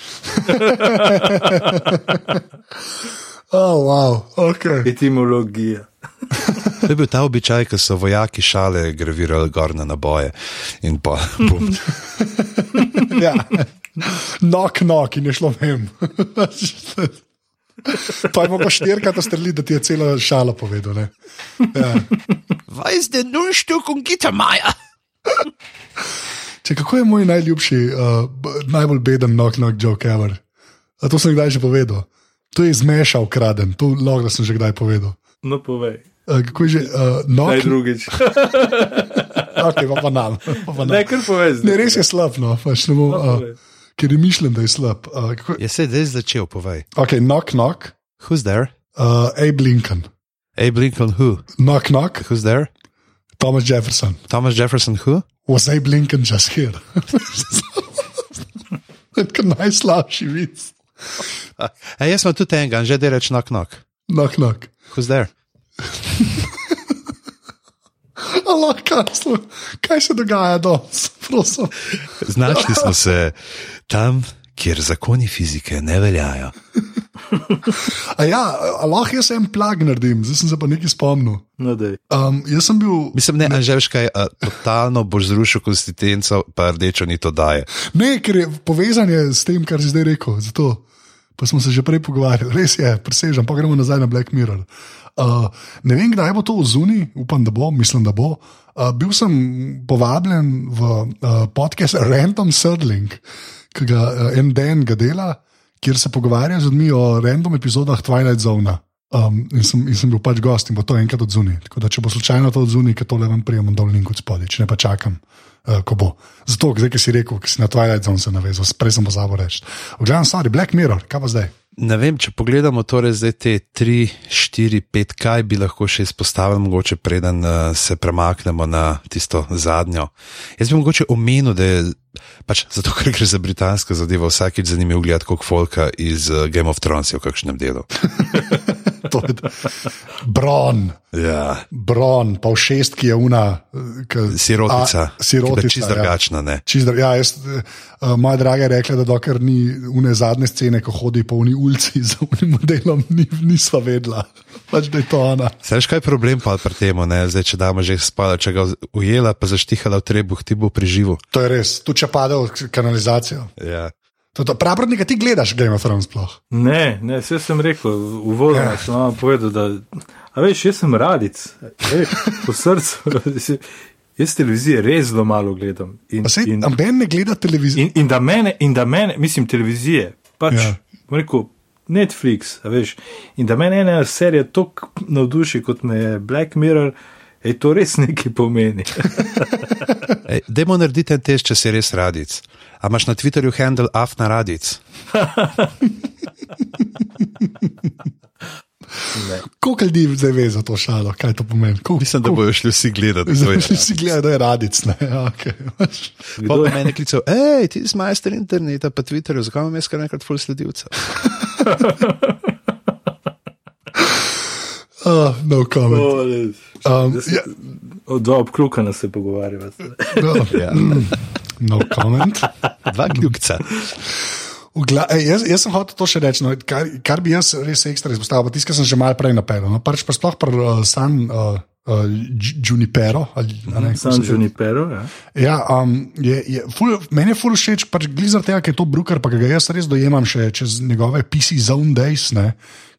Oh, wow, okay. Etimologija. To je bil ta običaj, ko so vojaki šale gravirali gor na naboje. In pa, [LAUGHS] bum, ja. Nok, nok in je šlo vem. Pa je mogoče štirikrat streliti, da ti je celo šalo povedal. ne. Ja. Weiß der Nullstück und Gittermeier? Če, kako je moj najljubši, uh, najbolj beden knock knock joke ever? A to sem kdaj že povedal. To je zmešal kraden, to lahko da sem že kdaj povedal. No, povej. Uh, kako je že? Uh, Naj knock, drugič. [LAUGHS] okay, pa, pa nam. Pa, pa nam. Ne, kar povej. Ne, res je slab, no, pač ne bom, No, uh, povej. ker je mišljen, da je slab. Uh, kako, Je se zdaj začel, povej. ok, knock knock, Who's there? uh, Abe Lincoln, Abe Lincoln, who? knock knock, Who's there? Thomas Jefferson. Thomas Jefferson, who? Was Abe Lincoln just here? Kot najslabši vic. Hey, jaz sem tudi enega, že da reč knock knock. Knock knock. Who's there? Allah, kaj, se dogaja danes? Znašli smo se tam, kjer zakoni fizike ne veljajo. [LAUGHS] A ja, a lahko jaz en plag naredim, zdaj sem se pa nekaj spomnil. No, dej. Um, jaz sem bil, Mislim, ne, Anželš, kaj a, totalno boš zrušil konsistenco, pa rdečo ni to daje. ne, ker je povezan je s tem, kar si zdaj rekel. Zato. Pa smo se že prej pogovarjali, res je, presežem, pa gremo nazaj na Black Mirror. Uh, ne vem, kdaj bo to v zuni, upam, da bo, mislim, da bo. Uh, bil sem povabljen v uh, podcast Random Sudling, ki ga en dan ga dela, kjer se pogovarja z ljudmi o random epizodah Twilight Zone. Um, in, sem, in sem bil pač gost in bo to enkrat odzuni. Tako da, če bo slučajno to odzuni, ker tole vam prijemam dol link od spodaj, če ne pa čakam, uh, ko bo. Zato, zdaj, ki si rekel, ki si na Twilight Zone se navezal, prej sem pozabil reči. V glavnem, stvari, Black Mirror, kaj pa zdaj? Ne vem, če pogledamo torej zdaj te 3, 4, 5, kaj bi lahko še izpostavili, mogoče preden uh, se premaknemo na tisto zadnjo. Jaz bi mogoče omenil, da je pač zato, ker gre za britansko zadevo, vsakič zanimivo gledati kot folka iz uh, Game of Thrones v kakšnem delu. [LAUGHS] To je Bron, Ja, Bron, pa v šestki je una. K, sirotica. A, sirotica. Čist ja. drugačna, ne. Čist, dr- ja, jaz, uh, moja draga je rekla, da dokler ni une zadnje scene, ko hodi po uni ulici [LAUGHS] za unim modelom, ni, nisva vedela, pač, da je to ona. Saj kaj je problem pa pri tem, zdaj če damo že spala, če ga ujela, pa zaštihala v trebuh, ti bo preživel. To je res, tu če pade v kanalizacijo. Ja. Pravrodnika ti gledaš Game of Thrones sploh. Ne, ne, vse sem rekel, uvodno Ja. sem vam povedal, da, a veš, jaz sem radic, veš, po srcu. [LAUGHS] Jaz televizije res zelo malo gledam. In, sej, in, Amben ne gleda televizijo. in, in, da mene, in da mene, mislim, televizije, pač, ja. rekel, Netflix, veš, in da mene ena serija tako navduši, kot me je Black Mirror, je to res nekaj pomeni. [LAUGHS] Ej, Dajmo narediti en test, če si res radic. A imaš na Twitterju handle afna radic? [LAUGHS] Koliko ljudi zdaj ve za to šalo, kaj to pomeni? Koliko, Mislim, da bojo šli vsi gledati. Zdaj je. si gledal, da je radic. Ne? [LAUGHS] Okay. Pa je? meni klical, hej, ti si majster interneta, pa Twitterju, zakaj imam jaz kar nekrat full sledilca? [LAUGHS] uh, no comment. Um, ja, O, dva obklukana se pogovarjava. no, Ja. [LAUGHS] no comment. Dva kljukca. Gla, jaz, jaz sem hotel to še reči, no, kar, kar bi jaz res ekstra izpostavil, kar sem že malo prej napeljal. No, pač pa sploh pri uh, San uh, uh, Junipero. Ali, ne, se- Junipero, ja. Ja, um, je, je, ful, meni je ful všeč, pač glizar tega, ker je to Brooker, pa ga jaz res dojemam še čez njegove PC Zone Days, ne,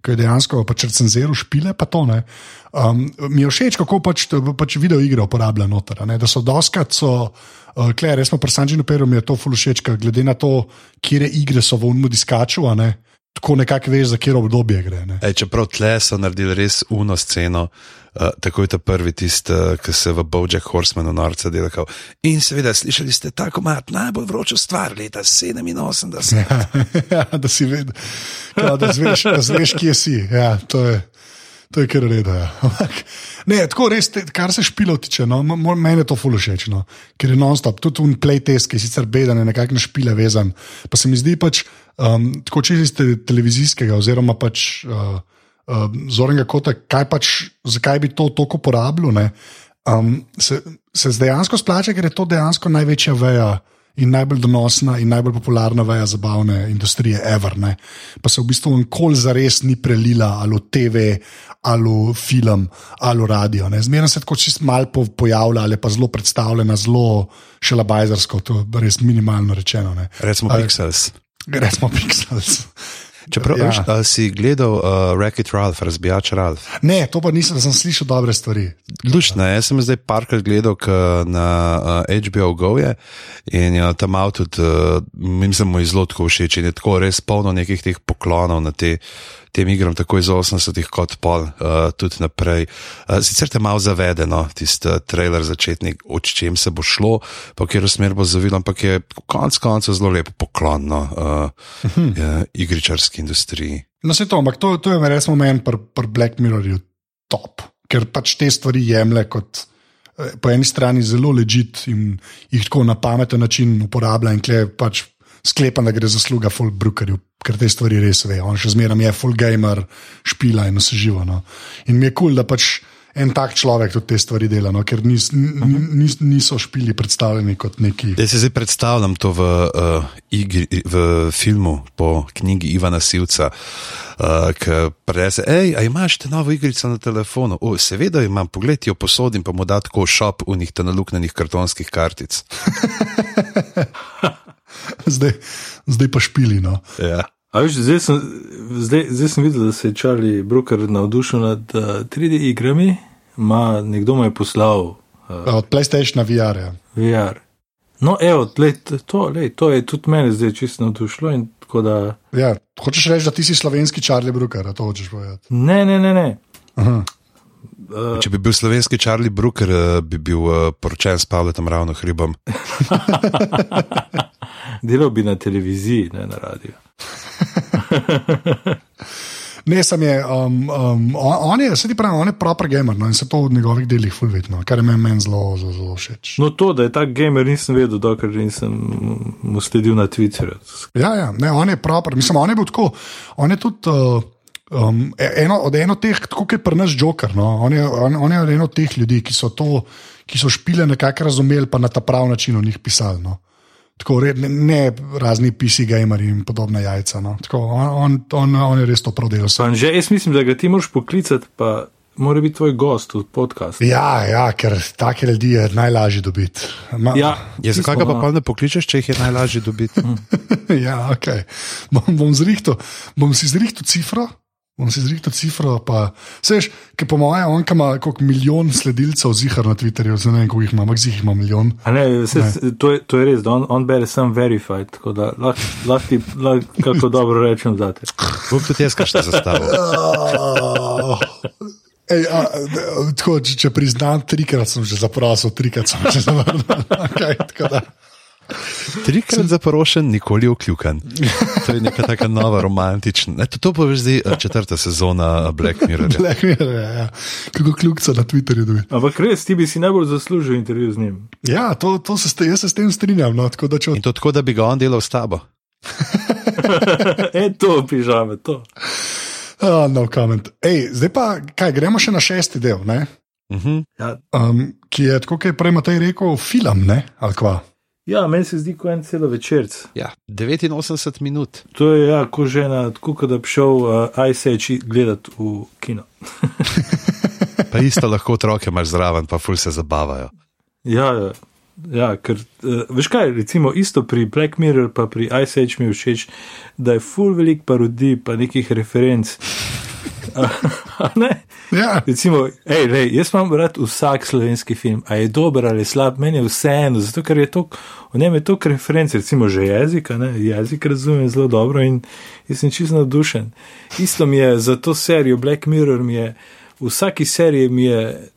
ki je dejansko pač recenziral špile, pa to ne. Um, mi je všeč, kako pač, pač video igre uporablja noter, ne, da so doskrat so. Uh, Klej, res smo pri Sanžinu Peru, mi je to ful všeč, ker glede na to, kje igre so v unmu diskaču, ne. tako nekako veš, za kjer obdobje gre. Ne. Ej, čeprav tle so naredili res uno sceno, uh, tako je ta prvi tisti, uh, ki se v Bojack Horsemanu norca dela. Kao. In seveda, slišali ste tako mat, najbolj vročo stvar leta 87. [LAUGHS] ja, da si vedel, da zveš, da zveš, kje si. Ja, to je. To je kar reda. Ja. [LAUGHS] Ne, tako res, te, kar se špilo tiče, no, meni je to fulušeč, no, ker je non-stop, tudi un playtest, ki je sicer beden, nekako na špile vezan. Pa se mi zdi pač, um, tako če ste televizijskega, oziroma pač uh, zornega kota, kaj pač, zakaj bi to toliko porabljal, um, se, se dejansko splača, ker je to dejansko največja veja in najbolj donosna in najbolj popularna veja zabavne industrije, ever. Ne? Pa se v bistvu nikoli za res ni prelila ali v TV, ali v film, ali v radio. Zmerno se tako čist malo pojavlja ali pa zelo predstavljena, zelo šelabajzersko, to je res minimalno rečeno. Ne? Recimo Pixels. Recimo Pixels. Čeprav ja. veš, si gledal uh, Racket Ralph, razbijač Ralph. Ne, to pa nisem, sem slišal dobre stvari. Lušno, jaz sem zdaj parkrat gledal na uh, HBO Go je in je tam avto tudi, uh, mislim, mu je zelo tako všeč in je tako res polno nekih teh poklonov na te tem igram, tako iz 80-ih, kot pol, uh, tudi naprej. Uh, sicer te malo zavedeno, tisti uh, trailer začetnik, o čem se bo šlo, pa kjer smer bo zavil, ampak je konec koncev zelo lepo poklonno uh, uh, igričarski industriji. No, se to, ampak to, to je res moment pri pr Black Mirrorju top, ker pač te stvari jemlje kot. Po eni strani zelo ležit in jih tako na pameten način uporablja, in klej pač sklepam, da gre zasluga full brookerju, ker te stvari res ve. On še zmeraj je full gamer, špila in vse živo. No. In mi je kul, cool, da pač en tak človek tudi te stvari dela, no, ker nis, nis, niso špili predstavljeni kot neki. Jaz se zdaj predstavljam to v, uh, igri, v filmu po knjigi Ivana Sivca. Uh, ki prese, hej, a imaš te novo igrico na telefonu? O, seveda imam, pogled jo posodim, pa mu da tako šop v njih naluknjenih kartonskih kartic. [LAUGHS] [LAUGHS] zdaj, zdaj pa špili. No. Ja. Viš, zdaj, sem, zdaj, zdaj sem videl, da se je Charlie Brooker navdušil nad uh, eh, 3D igrami. Ma, nekdo mu je poslal. Uh, od PlayStation VR. Ja. VR. No, evo, lej, to, lej, to je tudi meni zdaj čisto navdušilo. Da... Ja, hočeš reči, da ti si slovenski Charlie Brooker, to hočeš povedati? Ne, ne, ne. ne. Uh, Če bi bil slovenski Charlie Brooker, bi bil uh, poročen s Pavlom Ravno Hribom. [LAUGHS] Delal bi na televiziji, ne na radiju. [LAUGHS] Ne, sem je, um, um, on je, se ti pravi, on je proper gamer no, in se to v njegovih delih fulvidno, kar je meni men zelo, zelo, zelo všeč. No, to, da je tak gamer, nisem vedel, dokler nisem mu sledil na Twitterju. Ja, ja, ne, on je proper, mislim, on je bil tako, on je tudi. Uh, Um, eno, od eno teh, tako kot je pri nas Joker, no? on, je, on, on je eno od teh ljudi, ki so, to, ki so špile nekako razumeli, pa na ta prav način o njih pisali. No? Tako, ne, ne razni PC gameri in podobne jajca. No? Tako, on, on, on, on je res to prodelal. Že jaz mislim, da ga ti moraš poklicati, pa mora biti tvoj gost v podkastu. Ja, ja, ker take ljudi je najlažje dobiti. Ma, ja, ja zakaj ga pa, pa ne pokličeš, če jih je najlažje dobiti? [LAUGHS] ja, ok. Bom, bom, zrihto, bom si zrihto cifro. On si zrihta cifra, pa seš, ki po mojem, on ima kot milijon sledilcev zihar na Twitterju, zdaj ne vem, koliko jih ima, ampak zih ima milijon. Ne, se, ne. To, je, to je res, da on, on bere sem verified, tako da lahko, lahko, lahko kako dobro rečem za te. Bog tudi jaz, kaj še zastavlja. [LAUGHS] Ej, a, tako, če, če priznam, trikrat sem že zaprosil, trikrat sem že zavrnil. [LAUGHS] Okay, Trikrat zaprošen, nikoli vključen. To je neka taka nova romantična. Ne, to, to bo zdaj eh, četrta sezona Black Mirror. Black Mirror, ja. ja. Kako ključa na Twitterju. Dobi. Ampak res, ti bi si najbolj zaslužil intervju z njim. Ja, to, to se, jaz se s tem strinjam. No, tako, če... In to tako, da bi ga on delal s tabo. [LAUGHS] e, to pižame, to. Oh, no comment. Ej, zdaj pa, kaj, gremo še na šesti del. Uh mhm. -huh. ja. um, ki je, kot je prej Matej rekel, film, ne? ali kva. Ja, meni se zdi, kot en celo večer. Ja, 89 minut. To je ja, ko že ena, tako da bi šel uh, Ice Age gledati v kino. [LAUGHS] pa isto lahko otroke imaš zraven, pa ful se zabavajo. Ja, ja, ja ker uh, veš kaj, recimo isto pri Black Mirror, pa pri Ice Age mi je všeč, da je ful velik parodij, pa nekih referenc. Ja. Recimo, ej, lej, jaz imam rad vsak slovenski film, a je dober ali slab, meni je vseeno, zato ker je to, v njem je to referenc, recimo že jezik, ne, jezik razumem zelo dobro in jaz sem čisto navdušen. Isto mi je za to serijo Black Mirror, mi je, v vsaki seriji mi je,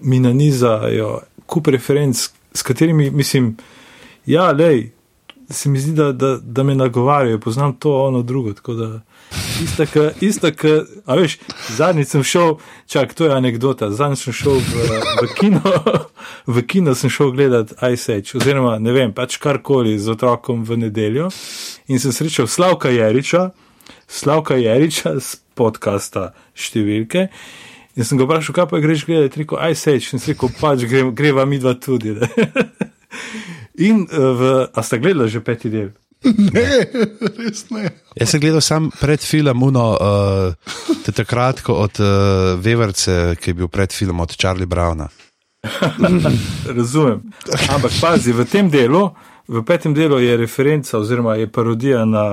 mi nanizajo kup referenc, s katerimi mislim, ja, lej, se mi zdi, da, da, da me nagovarjajo, poznam to, ono, drugo, da. Ista, ka, ista, ka, a veš, zadnjič sem šel, čak, to je anekdota, zadnjič sem šel v, v kino, [LAUGHS] v kino sem šel gledat Ice Age, oziroma ne vem, pač karkoli z otrokom v nedeljo in sem srečal Slavka Jeriča, Slavka Jeriča z podcasta številke in sem ga vprašal, kaj pa greš gledati, rekel Ice Age in sem rekel, pač gre, greva mi dva tudi. [LAUGHS] In v, a sta gledala že peti del? [LAUGHS] Ne, res ne. Jaz sem gledal sam pred filmom, Uno, uh, te takrat od uh, Veverce, ki je bil pred filmom od Charlie Browna. [LAUGHS] Razumem. Ampak pazi, v tem delu, v petem delu je referenca oziroma je parodija na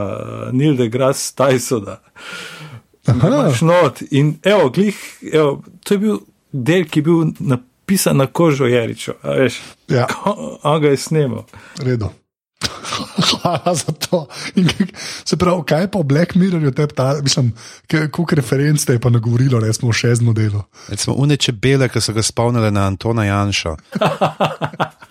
Neil deGrasse Tysona. Not, in evo, glih, evo, to je bil del, ki je bil napisan na kožo Jeričo. Ja. [LAUGHS] On ga je snimal. Redo. [LAUGHS] Hvala za to. In, se pravi, kaj pa v Black Mirrorju, mislim, koliko referenc te je pa nagovorilo, da smo v šestem delu. Recimo, uneče bele, ki so ga spomnili na Antona Janša. [LAUGHS]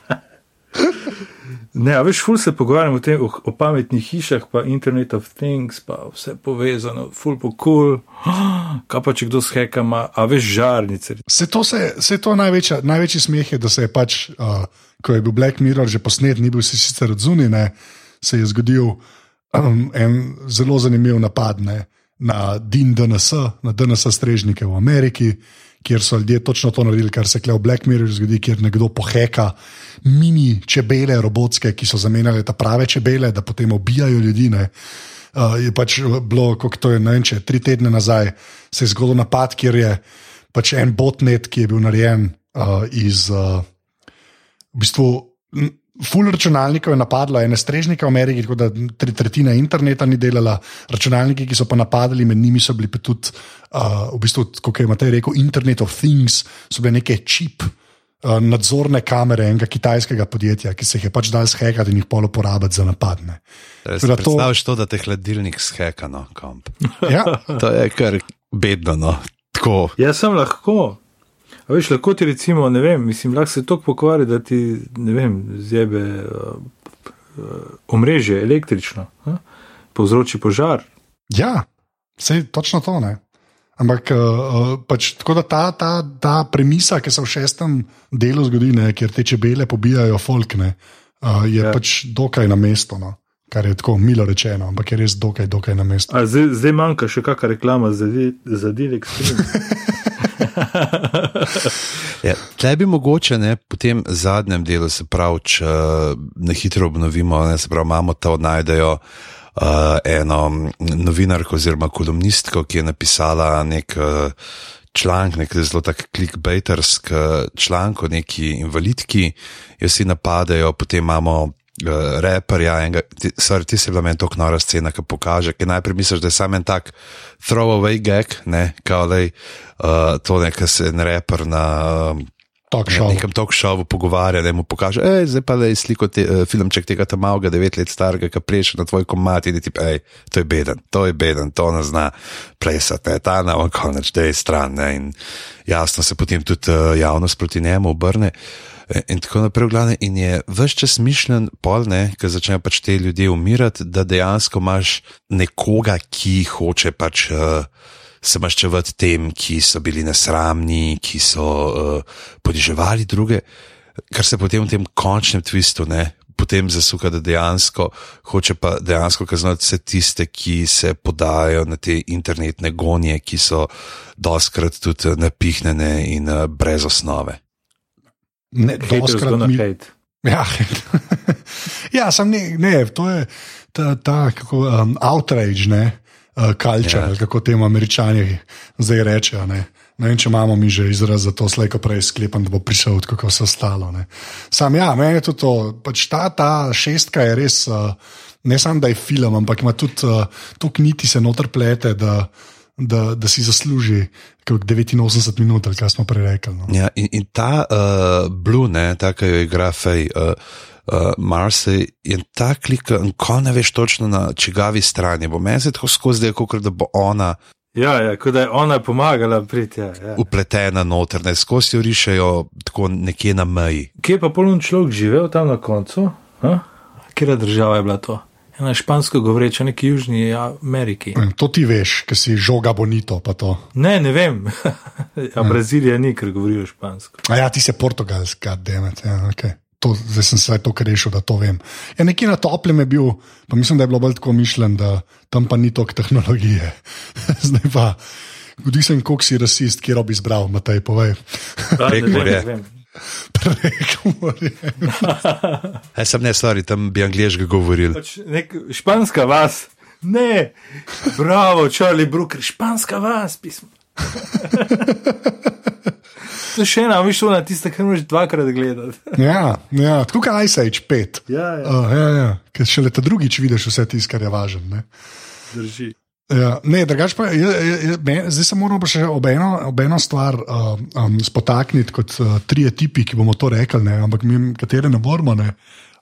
Ne, a veš, ful se pogovarjamo o, tem, o, o pametnih hišah, pa Internet of Things, pa vse povezano, ful po kul, cool. [GASPS] kaj pa če kdo sheka, ima, a veš, žarnice. Se to, se, se to največja, največji smeh je, da se je pač, uh, ko je bil Black Mirror že posnet, ni bil si sicer odzunjen, se je zgodil um, en zelo zanimiv napad ne, na DIN DNS, na DNS strežnike v Ameriki kjer so ljudje točno to naredili, kar se je v Black Mirror zgodi, kjer nekdo poheka mini čebele, robotske, ki so zamenjale ta prave čebele, da potem ubijajo ljudi. Ne. Uh, je pač bilo, kako to je, ne vem, če tri tedne nazaj se je zgodil napad, kjer je pač en botnet, ki je bil narejen uh, iz uh, v bistvu. Ful računalnikov je napadlo, ene strežnike v Ameriki, tako da tri tretjine interneta ni delala, računalniki, ki so pa napadali, med njimi so bili pa tudi, uh, v bistvu, kot je Matej rekel, Internet of Things, so bile neke čip, uh, nadzorne kamere enega kitajskega podjetja, ki se jih je pač dal shekati in jih polo porabiti za napadne. Predstavljaš to, da te hladilnik sheka, no, komp. Ja. to je kar bedno, no. Tako. Jaz sem lahko. A veš, lahko ti recimo, ne vem, mislim, lahko se to pokvari, da ti, ne vem, zjebe uh, omrežje električno, uh, povzroči požar. Ja, vse točno to, ne. Ampak uh, pač, tako da ta, ta, ta premisa, ki se v šestem delu zgodi, ne, kjer te čebele pobijajo folkne, uh, je ja. pač dokaj na mestu. No. Kar je tako milo rečeno, ampak je res dokaj, dokaj na mestu. Zdaj, zdaj manjka še kakšna reklama za, za Dilek. [LAUGHS] [LAUGHS] ja, Tle bi mogoče ne, po tem zadnjem delu, se pravi, če na hitro obnovimo, ne, se pravi, imamo to najdejo. Uh, eno novinarko oziroma kolumnistko, ki je napisala nek uh, članek, nek zelo tak klikbejtersk članek o neki invalidki, jo si napadajo, potem imamo uh, reperja, stvar ti se je bila meni tako nora scena, ki pokaže, ki najprej misliš, da je samo en tak throwaway gag, ne, kao lej, uh, to nekaj se en reper na. Um, Talk show. Nekem talk showu pogovarja, da mu pokaže, hej, zdaj pa je sliko te, uh, filmček tega tam malega, devet let starega, ki pleše na tvoj komat in ti pa, hej, to je beden, to je beden, to ne zna plesati, ne, ta na konec, da je stran, ne, in jasno se potem tudi uh, javnost proti njemu obrne. In tako naprej, glavne, in je vse čas mišljen, pol ne, ker začnejo pač te ljudje umirati, da dejansko imaš nekoga, ki hoče pač. Uh, se maščevati tem, ki so bili nesramni, ki so uh, poniževali druge, kar se potem v tem končnem tvistu ne. Potem zasuka, da dejansko hoče pa dejansko kaznovati vse tiste, ki se podajo na te internetne gonje, ki so doskrat tudi napihnjene in brez osnove. Ne, doskrat mi... Ja, [LAUGHS] ja sem ne, ne, to je ta, ta kako, um, outrage, ne uh, yeah. kako temu američani zdaj rečejo. Ne? ne vem, če imamo mi že izraz za to, slejko prej sklepam, da bo prišel, kako se ostalo. Ne? Sam ja, meni je to, pač ta, ta šestka je res, uh, ne samo da je film, ampak ima tudi uh, to kniti se noter plete. Da, da, da si zasluži kot 89 minut, kaj smo prej rekli. No. Ja, in, in ta uh, Blue, ne, ta, ki jo igra Fej. Uh, Uh, Marse je ta klika, ko ne veš točno na čigavi strani. Bo meni se tako skozi, kot da bo ona Ja, ja, kot da je ona pomagala priti. Ja, ja. upletena noter, ne skozi jo rišejo tako nekje na meji. Kje je pa poln človek živel tam na koncu? Ha? Kera država je bila to? Ena špansko govoreča, neki južni Ameriki. Ne, To ti veš, ker si žoga bonito. pa to. Ne, ne vem. [LAUGHS] ja, Brazilija ni, ker govorijo špansko. A ja, ti si portugalski, demet. Ja, okay. To, zdaj sem se to rešil, da to vem. Ja, nekje na toplem je bil, pa mislim, da je bilo bolj tako mišljen, da tam pa ni toliko tehnologije. [LAUGHS] zdaj pa, godi se jim, koliko si rasist, kjer bi izbral, Matej, povej. Ja, ne vem, Prekmurje. ne vem. [LAUGHS] Prekomorje. [LAUGHS] Jaz sem ne stvari, tam bi angliško govoril. Pač nek španska vas. Ne, bravo, Charlie Brooker, španska vas, pismo. [LAUGHS] to je še ena, viš ona tista, ki moraš dvakrat gledati. Ja, ja, kot Ice Age 5. Ja, ja. Uh, ja, ja. Ker šele ta drugič vidiš vse tisto, kar je važno. ne. Drži. Ja, ne, drugač pa, je, je, je, zdaj se moramo še ob eno, ob eno stvar uh, um, spotakniti kot uh, trije tipi, ki bomo to rekli, ne, ampak mi, katere ne moramo. Ne.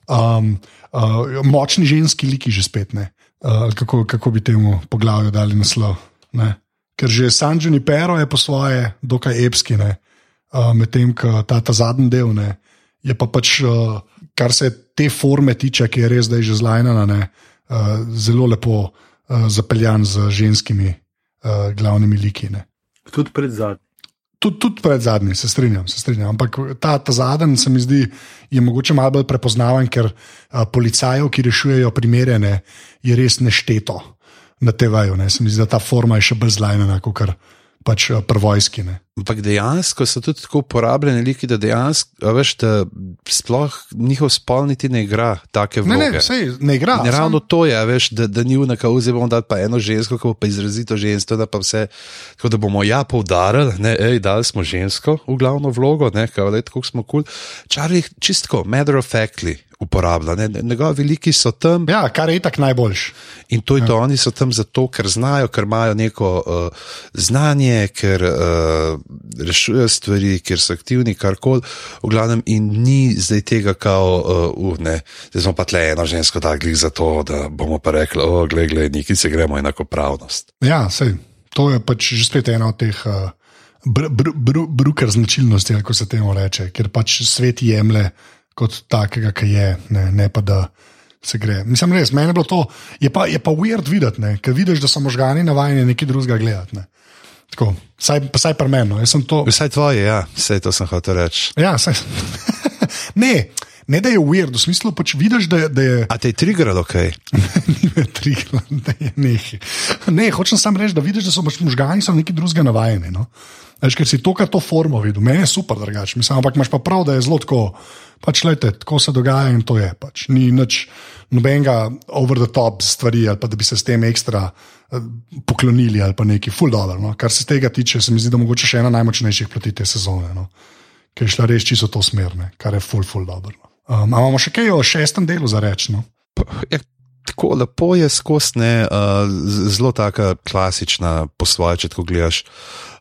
Um, uh, močni ženski liki že spet ne. Uh, kako, kako bi temu poglavju dali naslov? Ne. Ker že San Junipero je po svoje dokaj epski, ne. uh, medtem ko ta, ta zadnji del ne, je pa pač, uh, kar se te forme tiče, ki je res zdaj že zlajnana, ne, uh, zelo lepo uh, zapeljan z ženskimi uh, glavnimi liki. Ne. Tudi pred zadnjim. Tudi, tudi pred zadnjim, se strinjam, se strinjam. Ampak ta, ta zadnji se mi zdi, je mogoče malo bolj prepoznaven, ker a, policajev, ki rešujejo primere, ne, je res nešteto na TV-ju. ne. Se mi zdi, da ta forma je še bolj zlajna, kot kar pač a, prvojski. Ne. Ampak dejansko so tudi tako uporabljeni liki, da dejansko, veš, da sploh njihov spol niti ne igra take Ne, vloge. ne, sej, ne igra. Ne, ravno sam- to je, veš, da, da ni unaka, zdaj bomo dali pa eno žensko, ki bo pa izrazito žensko, da pa vse. Tako da bomo ja poudarili, ne, ej, dali smo žensko v glavno vlogo, ne, kao, lej, tako smo kul. Cool. Čarli čistko, matter of factly uporablja, ne, njegovi veliki so tam. Ja, kar je itak najboljš. In to je to, oni so tam zato, ker znajo, ker imajo neko uh, znanje, ker uh, rešujejo stvari, ker so aktivni, karkoli. V glavnem, in ni zdaj tega, kao, uh, uh, ne, zdaj smo pa tle eno žensko dali za to, da bomo pa rekli, o, gled, gled, neki se gremo enakopravnost. Ja, sej, to je pač že spet ena od teh. Uh, Br, br, br, bruker značilnosti, kako se temu reče, ker pač svet jemlje kot takega, ki je, ne, ne pa da se gre. Mislim, res, meni je bilo to, je pa, je pa weird videti, ker vidiš, da so možgani navajeni nekaj drugega gledati. Ne. Tako, saj, saj pri meni. no, to. Vsaj tvoje, ja, vse to sem hotel reči. Ja, saj, [LAUGHS] ne, ne, da je weird, v smislu pač vidiš, da, da je. A te je triggeralo, kaj? [LAUGHS] Ni me trigla, da je nekaj. Ne, hočem samo reči, da vidiš, da so pač možgani so nekaj drugega navajeni. No? Veš, ker si to, kar to formo videl, meni je super drugače. Ampak imaš pa prav, da je zelo tako, pač lete, tako se dogaja in to je. Pač. Ni nič nobenega over the top stvari, ali pa da bi se s tem ekstra eh, poklonili ali pa neki full dollar. No? Kar se tega tiče, se mi zdi, da mogoče še ena najmočnejših proti te sezone. No? Ker je šla res čisto to smerne, kar je full, full dobro. No? Um, imamo še kaj o šestem delu za reči? No? Ja, tako lepo je skozi, ne, uh, z- zelo taka klasična, po svoje, če tako gledaš,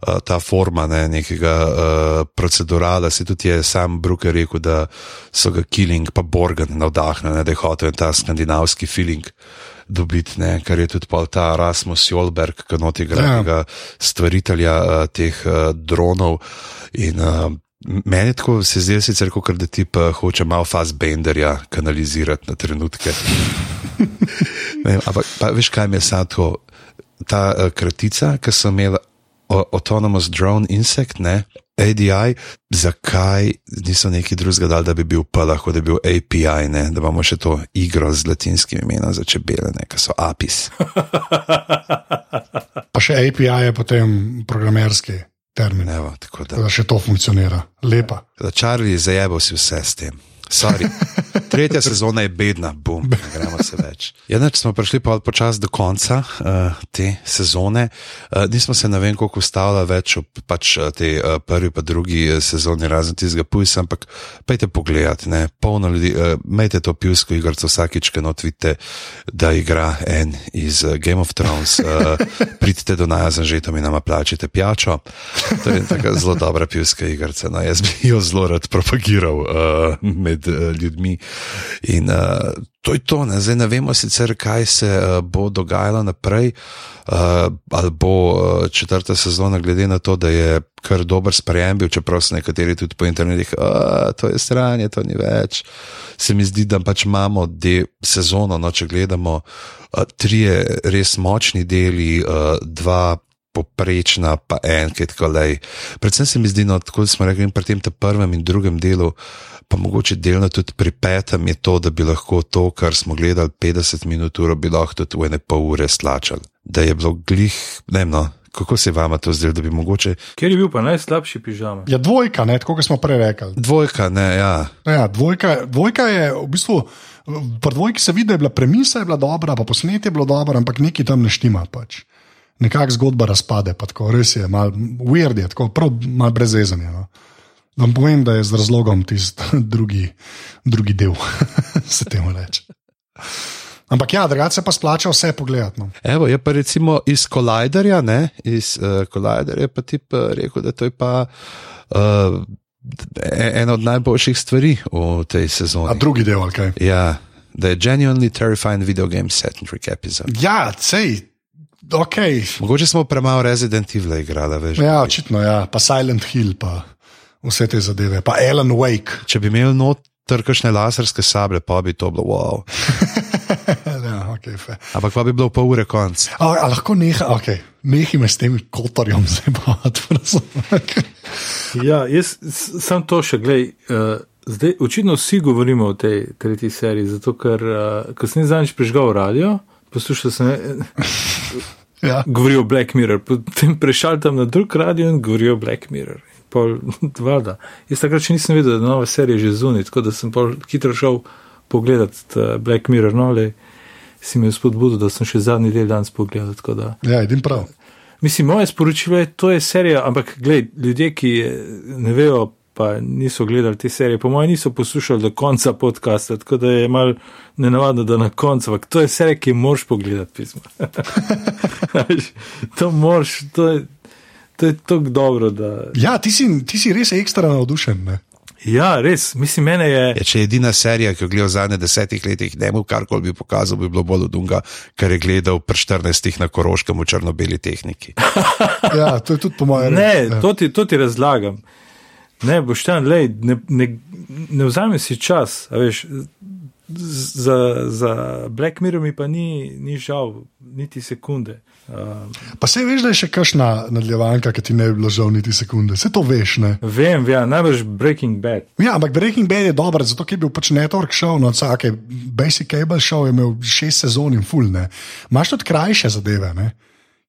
uh, ta forma ne, nekega uh, procedurala. Si tudi je sam Brooker rekel, da so ga Killing pa Borgen navdahnili, da je hotel ta skandinavski feeling. Dobiti, ne, kar je tudi ta Rasmus Jolberg, ki noti igra Ja. stvaritelja uh, teh uh, dronov. In, uh, meni tako se zdi, sicer, kot da ti pa hoče malo Fassbenderja kanalizirati na trenutke. [LAUGHS] Ne ampak pa, veš, kaj mi je sad tako? Ta uh, kratica, ki so imeli o- Autonomous Drone Insect, ne? ADI, zakaj niso neki drugega dali, da bi bil pa lahko, da bi bil API, ne? da imamo še to igro z latinskim imenom za čebele, ne? ki so APIS. [LAUGHS] Pa še API je potem programerski termin. Evo, tako da, Tako da še to funkcionira. Lepa. da Charlie zajebal si vse s tem. Sorry. Tretja sezona je bedna, bom, ne gremo se več. Jednač smo prišli pa počasi do konca uh, te sezone. Uh, nismo se ne vem, koliko ustavili več v pač, uh, te uh, prvi pa drugi sezoni, razen tistega pujsa, ampak pejte pogledat, ne, polno ljudi, uh, majte to pivsko igrico vsakič, ki notvite, da igra en iz uh, Game of Thrones, uh, [LAUGHS] pridite do naja za žetom in nama plačite pijačo. To je taka zelo dobra pivska igrica, no, jaz bi jo zelo rad propagiral uh, med uh, ljudmi. In uh, to je to, ne? zdaj ne vemo sicer, kaj se uh, bo dogajalo naprej, uh, ali bo uh, četrta sezona, glede na to, da je kar dober sprejem bil, čeprav so nekateri tudi po internetu, da to je stranje, to ni več. Se mi zdi, da pač imamo de sezono, no, če gledamo, uh, tri res močni deli, uh, dva. Poprečna, pa en, ki je tako lej. Predvsem se mi zdi, no, tako smo rekli, pri tem prvem in drugem delu, pa mogoče delno tudi pri petem je to, da bi lahko to, kar smo gledali 50 minut, uro, bi lahko tudi v ene pol ure slačali. Da je bilo glih, ne vem, no, kako se vam to zdelo, da bi mogoče. Ker je bil pa najslabši pižama. Ja, dvojka, ne, tako kot smo prej rekli. Dvojka, ne, ja. ja dvojka, dvojka je v bistvu. Pri dvojki se vidi, da je bila premisa je bila dobra, pa posnetek je bilo dobro, ampak nekaj tam ne štima. Pač. Nekako zgodba razpade, pa tako res je, malo weird je, tako prav malo brezvezanje. No. Vam povem, da je z razlogom tisti [LAUGHS] drugi, drugi del, [LAUGHS] se temu reče. Ampak ja, drugače pa splača vse pogledati. No. Evo, je pa recimo iz Colliderja, ne, iz uh, Colliderja pa ti pa rekel, da to je pa. Uh, Ena od najboljših stvari v tej sezoni. A drugi del, kaj? Ja, da je genuinely terrifying video game set-centric episode. Ja, sej, ok. Mogoče smo premalo Resident Evil igrali, veš. Ja, očitno, ja, pa Silent Hill pa vse te zadeve, pa Alan Wake. Če bi imel noter kakšne laserske sablje, pa bi to bilo wow. [LAUGHS] ja, okay, Ampak pa bi bilo pol ure konc. A, a lahko neha, okay. nehi me s tem kotorjem zabavati. [LAUGHS] ja, jaz sem to še gledal. Uh, Zdaj, očitno vsi govorimo o tej tretji seriji, zato ker uh, sem zadnjič prižgal radio, poslušal sem. Ja. Govorijo o Black Mirror, potem prešaltam na drug radio in govorijo o Black Mirror pol. [LAUGHS] Jaz takrat še nisem vedel, da je nova serija že zunaj, tako da sem pol hitro šel pogledat uh, Black Mirror, no ali si mi spodbudil, da sem še zadnji del danes pogledal. Da, ja, idem prav. Mislim, moje sporočilo je, to je serija, ampak gled, ljudje, ki ne vejo, pa niso gledali te serije, po mojem, niso poslušali do konca podcasta, tako da je mal nenavadno, da na koncu, ampak to je serija, ki moraš pogledati pismo. [LAUGHS] to moraš, to je to je tako dobro. Da... Ja, ti si, ti si res ekstra navdušen. Ne? Ja, res, mislim, mene je. je če je edina serija, ki jo gledal v zadnjih desetih letih, ne mu karkoli bi pokazal, bi bilo bolj odunga, ker je gledal pri 14 na Koroškem v črno-beli tehniki. [LAUGHS] ja, to je tudi po mojem. Ne, ja. to, ti, to ti razlagam. Ne, boš tam, ne, ne, ne vzame si čas, veš. Za, za Black Mirror mi pa ni, ni žal, niti sekunde. Um, pa se veš, da je še kakšna nadaljevanka, ki ti ne bi bilo žal niti sekunde. Vse to veš, ne? Vem, ja, najbrž Breaking Bad. Ja, ampak Breaking Bad je dober, zato je bil pač network show, no, vsake Basic Cable show je imel šest sezon in full, ne. Máš tudi krajše zadeve, ne?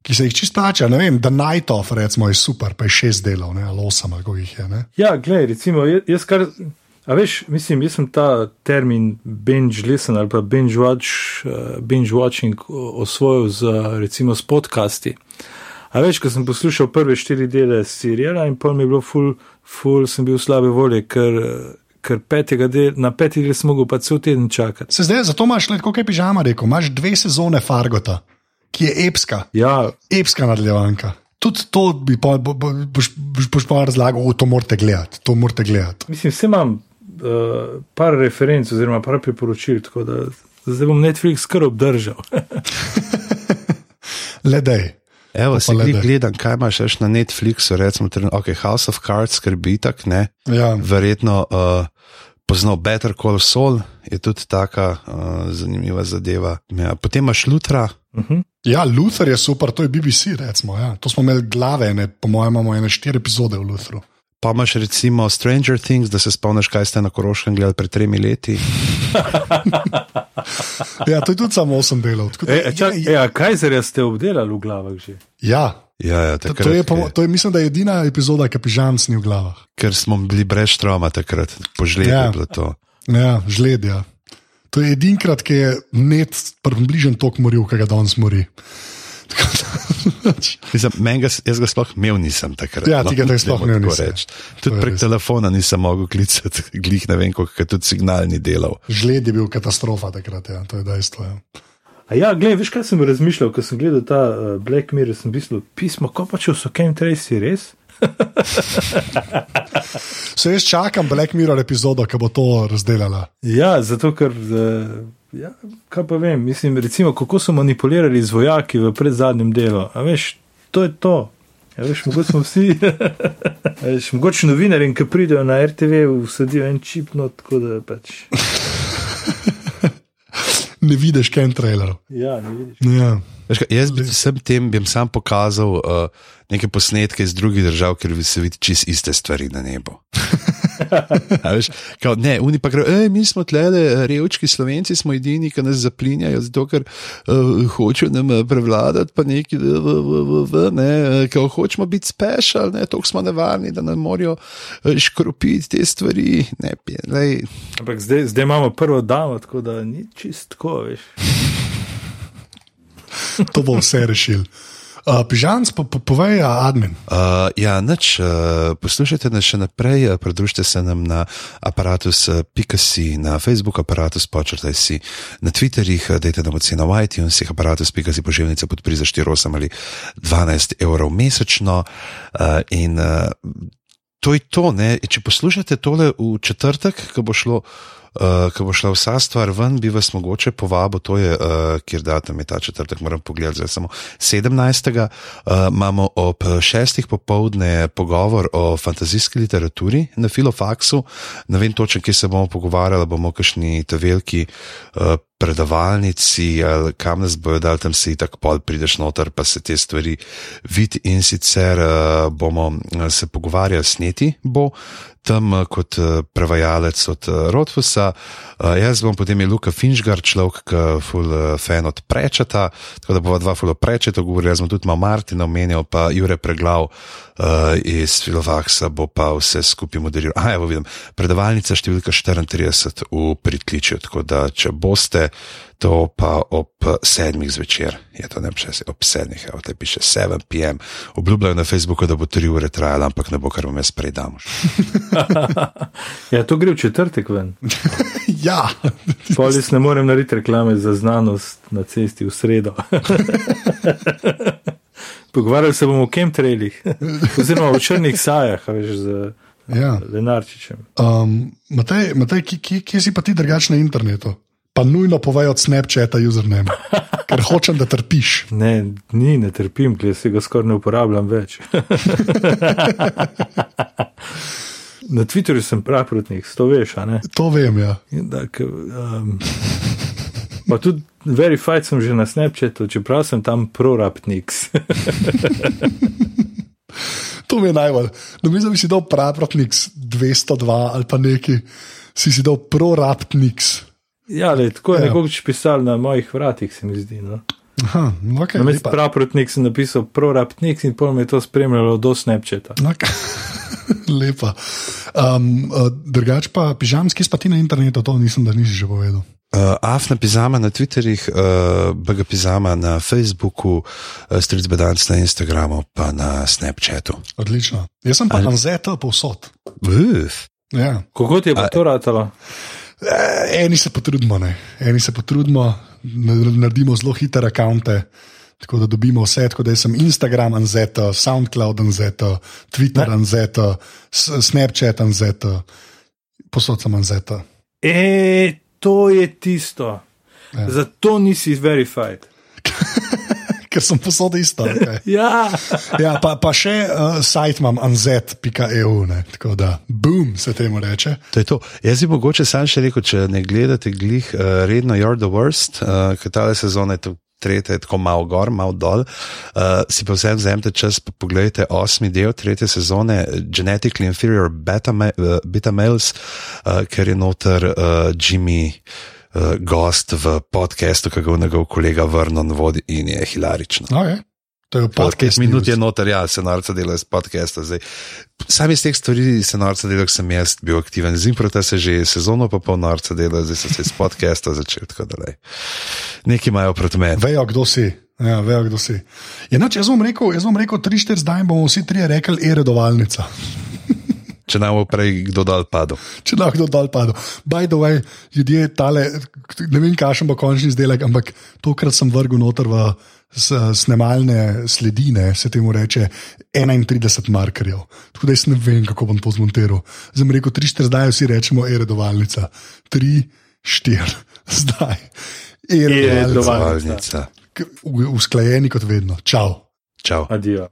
Ki se jih čisto plača, ne vem, The Night of, recimo, je super, pa je šest delov, ne, ali osem, kako jih je. Ne? Ja, gledaj, recimo, jaz kar. A veš, mislim, jaz sem ta termin binge listen ali pa binge, watch, uh, binge watching osvojil z recimo s podcasti. A veš, ko sem poslušal prve štiri dele serijala in pol mi je bilo full, full sem bil slabe volje, ker, ker del, na peti del sem mogel pa cel teden čakati. Se zdaj, zato imaš, kot je pižama rekel, imaš dve sezone Fargota, ki je epska. Ja. Epska nadaljevanka. Tudi to bi pa, bo, bo, boš, boš, boš pa razlagal, to morate gledati. To morate gledati. Mislim, vse imam uh, par referenc, oziroma par priporočil, tako da zdaj bom Netflix kar obdržal. [LAUGHS] Le da je. Evo, si ti gledam, kaj imaš še na Netflixu, recimo, okay, House of Cards, skrbi tak, ne? Ja. Verjetno uh, poznal Better Call Saul, je tudi taka uh, zanimiva zadeva. Ja, potem imaš Lutra. Uh mhm. -huh. Ja, Luther je super, to je BBC, recimo. Ja. To smo imeli glave, ne, po mojem, imamo ene štiri epizode v Luthru. Pa imaš recimo Stranger Things, da se spomniš, kaj ste na Koroškem gledali pred tremi leti. [LAUGHS] ja, to je tudi samo osem delov. Da, e, čak, ja, ja, kaj se ste obdelali v glavah že? Ja. Ja, ja, to, to, je, je. to je, mislim, da je edina epizoda, ki pižam sni v glavah. Ker smo bili brez trauma takrat, požljivo ja. je bilo to. Ja, žled, ja. To je edinkrat, ki je net približen tok moril, ki ga danes mori. [LAUGHS] Da, Mislim, men ga, s- jaz ga sploh imel nisem takrat. Ja, ti ga no, sploh nisi, ja. reči. Tudi je prek res. telefona nisem mogel klicati, glih ne vem, koliko ker tudi signal ni delal. žled je bil katastrofa takrat, ja. to je dejstvo. Ja. A ja, gledaj, veš kaj sem razmišljal, ko sem gledal ta uh, Black Mirror, sem mislil, pismo, ko pa če so Ken Tracy res? [LAUGHS] Se jaz čakam Black Mirror epizodo, ki bo to razdelala. Ja, zato ker, uh, ja, kaj pa vem, mislim, recimo, kako so manipulirali z vojaki v predzadnjem delu. A veš, to je to. Ja, veš, mogoče smo vsi, [LAUGHS] veš, mogoče novinarji, ki pridejo na RTV, vsadijo en čip, no tako da pač. [LAUGHS] Ne vidiš ken trailerov. Ja, ne vidiš. Ja. Veš kaj, Jaz bi vsem tem bi sam pokazal uh, neke posnetke iz drugih držav, ker bi se videli čist iste stvari na nebu. [LAUGHS] Veš, kao, ne, oni pa grejo, mi smo tle, revčki slovenci smo edini, ki nas zaplinjajo, zato ker uh, hočejo nam eh, prevladati, pa neki, v, v, v, v, v, ne, eh, kao, hočemo biti special, ne, toliko smo nevarni, da nam morajo eh, škropiti te stvari. Ne, lej, Ampak zdaj, zdaj imamo prvo damo, tako da ni čist tako, veš. To bo vse rešil. Uh, Pižanc, po, po, povej, a, admin. Uh, ja, nič, uh, poslušajte nas še naprej, uh, pridružite se nam na aparatus.si, na Facebook aparatus, počrtaj si na Twitterjih, uh, dajte nam oceno v iTunesih, aparatus.si pošiljnica podpri za 4,8 ali 12 evrov mesečno. Uh, in uh, to je to, ne? če poslušate tole v četrtek, ko bo šlo. Uh, ko bo šla vsa stvar ven, bi vas mogoče povabil, to je, uh, kjer datum je ta četrtek, moram pogledati, zdaj samo 17. Uh, imamo ob šestih popovdne pogovor o fantazijski literaturi na Filofaksu. Ne vem točno, kje se bomo pogovarjali, bomo kakšni te veliki uh, predavalnici ali kam nas bojo dal, tam si tako pol prideš noter, pa se te stvari vidi in sicer uh, bomo se pogovarjali s Neti, bo tam uh, kot uh, prevajalec od Rotfusa, uh, jaz bom potem je Luka Finžgar, človek, ki uh, fan od Prečeta, tako da bova dva full Prečeta govorila, jaz bom tudi malo Martina omenjal, pa Jure Preglav iz Filovaksa bo pa vse skupaj moderiral. Aha, evo vidim, predavalnica številka 34 v pritličju, tako da če boste, to pa ob sedmih zvečer, je to ne vem, ob sedmih, evo te piše 7 pm, obljubljajo na Facebooku, da bo tri ure trajalo, ampak ne bo, kar vam jaz predam. [LAUGHS] Ja, to gre v četrtek ven. [LAUGHS] ja, Polis ne morem narediti reklame za znanost na cesti v sredo. [LAUGHS] Pogovarjali se bomo o chemtrailih, oziroma o črnih sajah, veš, z ja. Lenarčičem. Um, Matej, Matej kje, kje, kje si pa ti drugač na internetu? Pa nujno povej od Snapchata username, [LAUGHS] ker hočem, da trpiš. Ne, ni, ne trpim, ker se ga skoraj ne uporabljam več. [LAUGHS] Na Twitterju sem praprotnik, to veš, a ne? To vem, ja. Da, ke, um, pa tudi verified sem že na Snapchatu, čeprav sem tam prorapnik. [LAUGHS] To mi je najbolj. No, mislim, da si dal Praprotnix 202 ali pa neki, si si dal ProRaptnix. Ja, le, tako je Ja. nekoč pisal na mojih vratih, se mi zdi. No? Aha, okay, Namesto lepa. praprotnik sem napisal prorapnik in pol me je to spremljalo do Snapchata. Okay. [LAUGHS] lepa. Um, uh, drugač pa pižamski spati na internetu, to nisem, da nisi že povedal. Uh, Afna Pizama na Twitterjih, uh, BG Pizama na Facebooku, uh, Stric Bedanc na Instagramu, pa na Snapchatu. Odlično. Jaz sem pa Ali- anzeta povsod. Uf. Ja. Kako ti je pa A- to ratalo? E, eni se potrudimo, ne. eni se potrudimo, na- naredimo zelo hitre račune. Tako da dobimo vse, tako da sem Instagram anzeta, SoundCloud anzeta, Twitter Ne. anzeta, S- Snapchat anzeta, posod sem anzeta. E, to je tisto. Ja. Zato nisi verified. [LAUGHS] Ker sem posod isto. Okay. [LAUGHS] Ja, Ja, pa, pa še uh, sajt imam anzet.eu, ne. tako da boom se temu reče. To je to. Jaz bi mogoče sam še rekel, če ne gledate glih uh, redno You're the Worst, uh, ker ta sezona je to. Tretje je tako malo gor, malo dol. Uh, si pa vsem vzemite čas, pa pogledajte osmi del tretje sezone, Genetically Inferior Beta, ma uh, beta Males, uh, ker je noter uh, Jimmy uh, gost v podkastu, ki ga njegov kolega Vernon vodi in je hilarično. Okay. To je Podcast podcast. minut je noter, ja, se norca dela iz podcasta. Zdaj. Sam iz teh stvari se norca dela, sem jaz bil aktiven. Z improta se že sezono pa pol norca dela, zdaj so se iz podcasta začeli. tako da, lej. Neki imajo proti meni. Vejo, kdo si. Ja, vejo, kdo si. Je, noč, jaz bom rekel, jaz rekel, tri, štiri zdaj bomo vsi trije rekli, e-redovalnica. [LAUGHS] Če nam bo prej kdo dal padel. Če lahko dol padel. By the way, ljudje, tale, ne vem, kakšen bo končni izdelek, ampak tokrat sem vrgel noter v s- snemalne sledine, se temu reče 31 markerjev. Tako da jaz ne vem, kako bom to zmontiral. Zdaj bom rekel, 3-4 zdaj vsi rečemo e-redovalnica. 3-4 [LAUGHS] zdaj. E-redovalnica. U- Usklajeni kot vedno. Čau. Čau. Adijo.